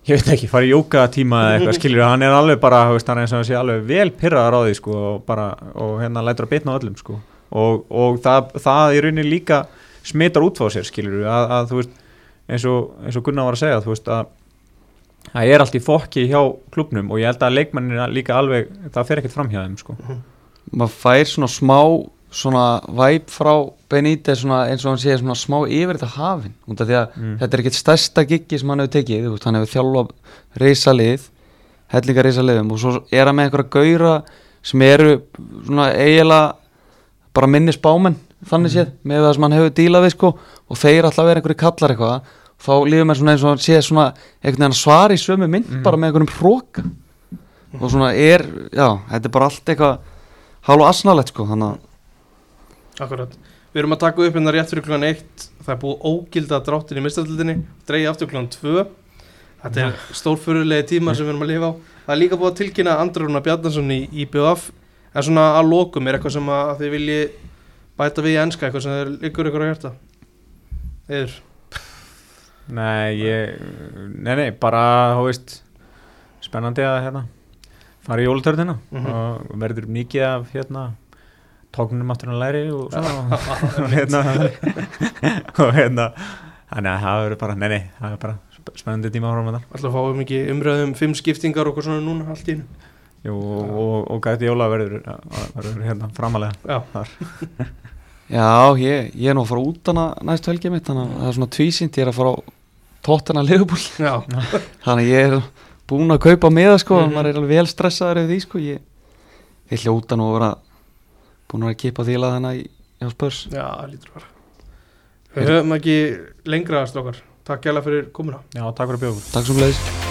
ég veit ekki, fara í jókatíma eða eitthvað, skilur hann er alveg bara, veist, hann er eins og hann sé alveg vel pyrraðar á því, sko, og bara og hérna lætur að bitna á öllum, sko og, og það, það í rauninni líka smitar út frá sér, skilur að, að þú veist, eins og, eins og Gunnar var að segja, þú veist, að það er allt í fokki hjá klubnum og ég held að leikmennina líka alveg, það fer ekkert fram hjá þeim, sko. Maður fær svona smá svona væp frá Benítez svona, eins og hann segir svona smá yfir þetta hafin. Mm. þetta er ekkert stærsta giggi sem hann hefur tekið, þú veist, hann hefur þjálfa reysalið, hellinga reysaliðum og svo er hann með einhverja gaura sem eru svona eiginlega bara minni spámenn þannig séð, með það sem hann hefur dílað við sko og þeir alltaf vera einhverju kallar eitthvað þá lífum mér svona eins og hann sé svona einhvern veginn að svara í sömu mynd Mhm. bara með einhverjum hróka og svona er, já, þetta er bara allt eitthvað hálf og asnalegt sko Akkurat. Við erum að taka upp hérna rétt fyrir klukkan 1 Það er búið ógilda dráttin í mistaldildinni Dreigi aftur klukkan 2 Þetta er stórfurulegi tíma sem við erum að lifa á. Það er líka búið að tilkynna Andrúna Bjarnason í IBF En svona að lokum er eitthvað sem að þið vilji bæta við í enska? Eitthvað sem þeir liggur ykkur á hjarta Eður Nei, ég, nei, nei, bara, þú veist, spennandi að hérna, fara í jólutörnina Mhm. og verður mikið af hérna, tóknum aftur hann læri og svona og hérna, og hérna, þannig að það verður bara, nei, nei, það er bara sp- spennandi tíma ára með það. Alltaf fáum mikið umræðum Fimm skiptingar og eitthvað svona núna allt í einu Jú, og, og, og gæti jóla verður, verður hérna framalega. Já, já, ég, ég er nú að fara út næstu helgi mitt þannig að það er svona tvísint, ég er að fara á tóttina liðbúl já, þannig að ég er búinn að kaupa með það sko, Mhm. maður er alveg vel stressaður yfir því sko, ég, ég hljóta nú að vera búinn að vera að kipa þýla í, í spörs já, lítur bara. Við höfum ekki lengra strókar. Takk gæla fyrir komuna. Já, takk fyrir að bjóða. Takk sem leiðis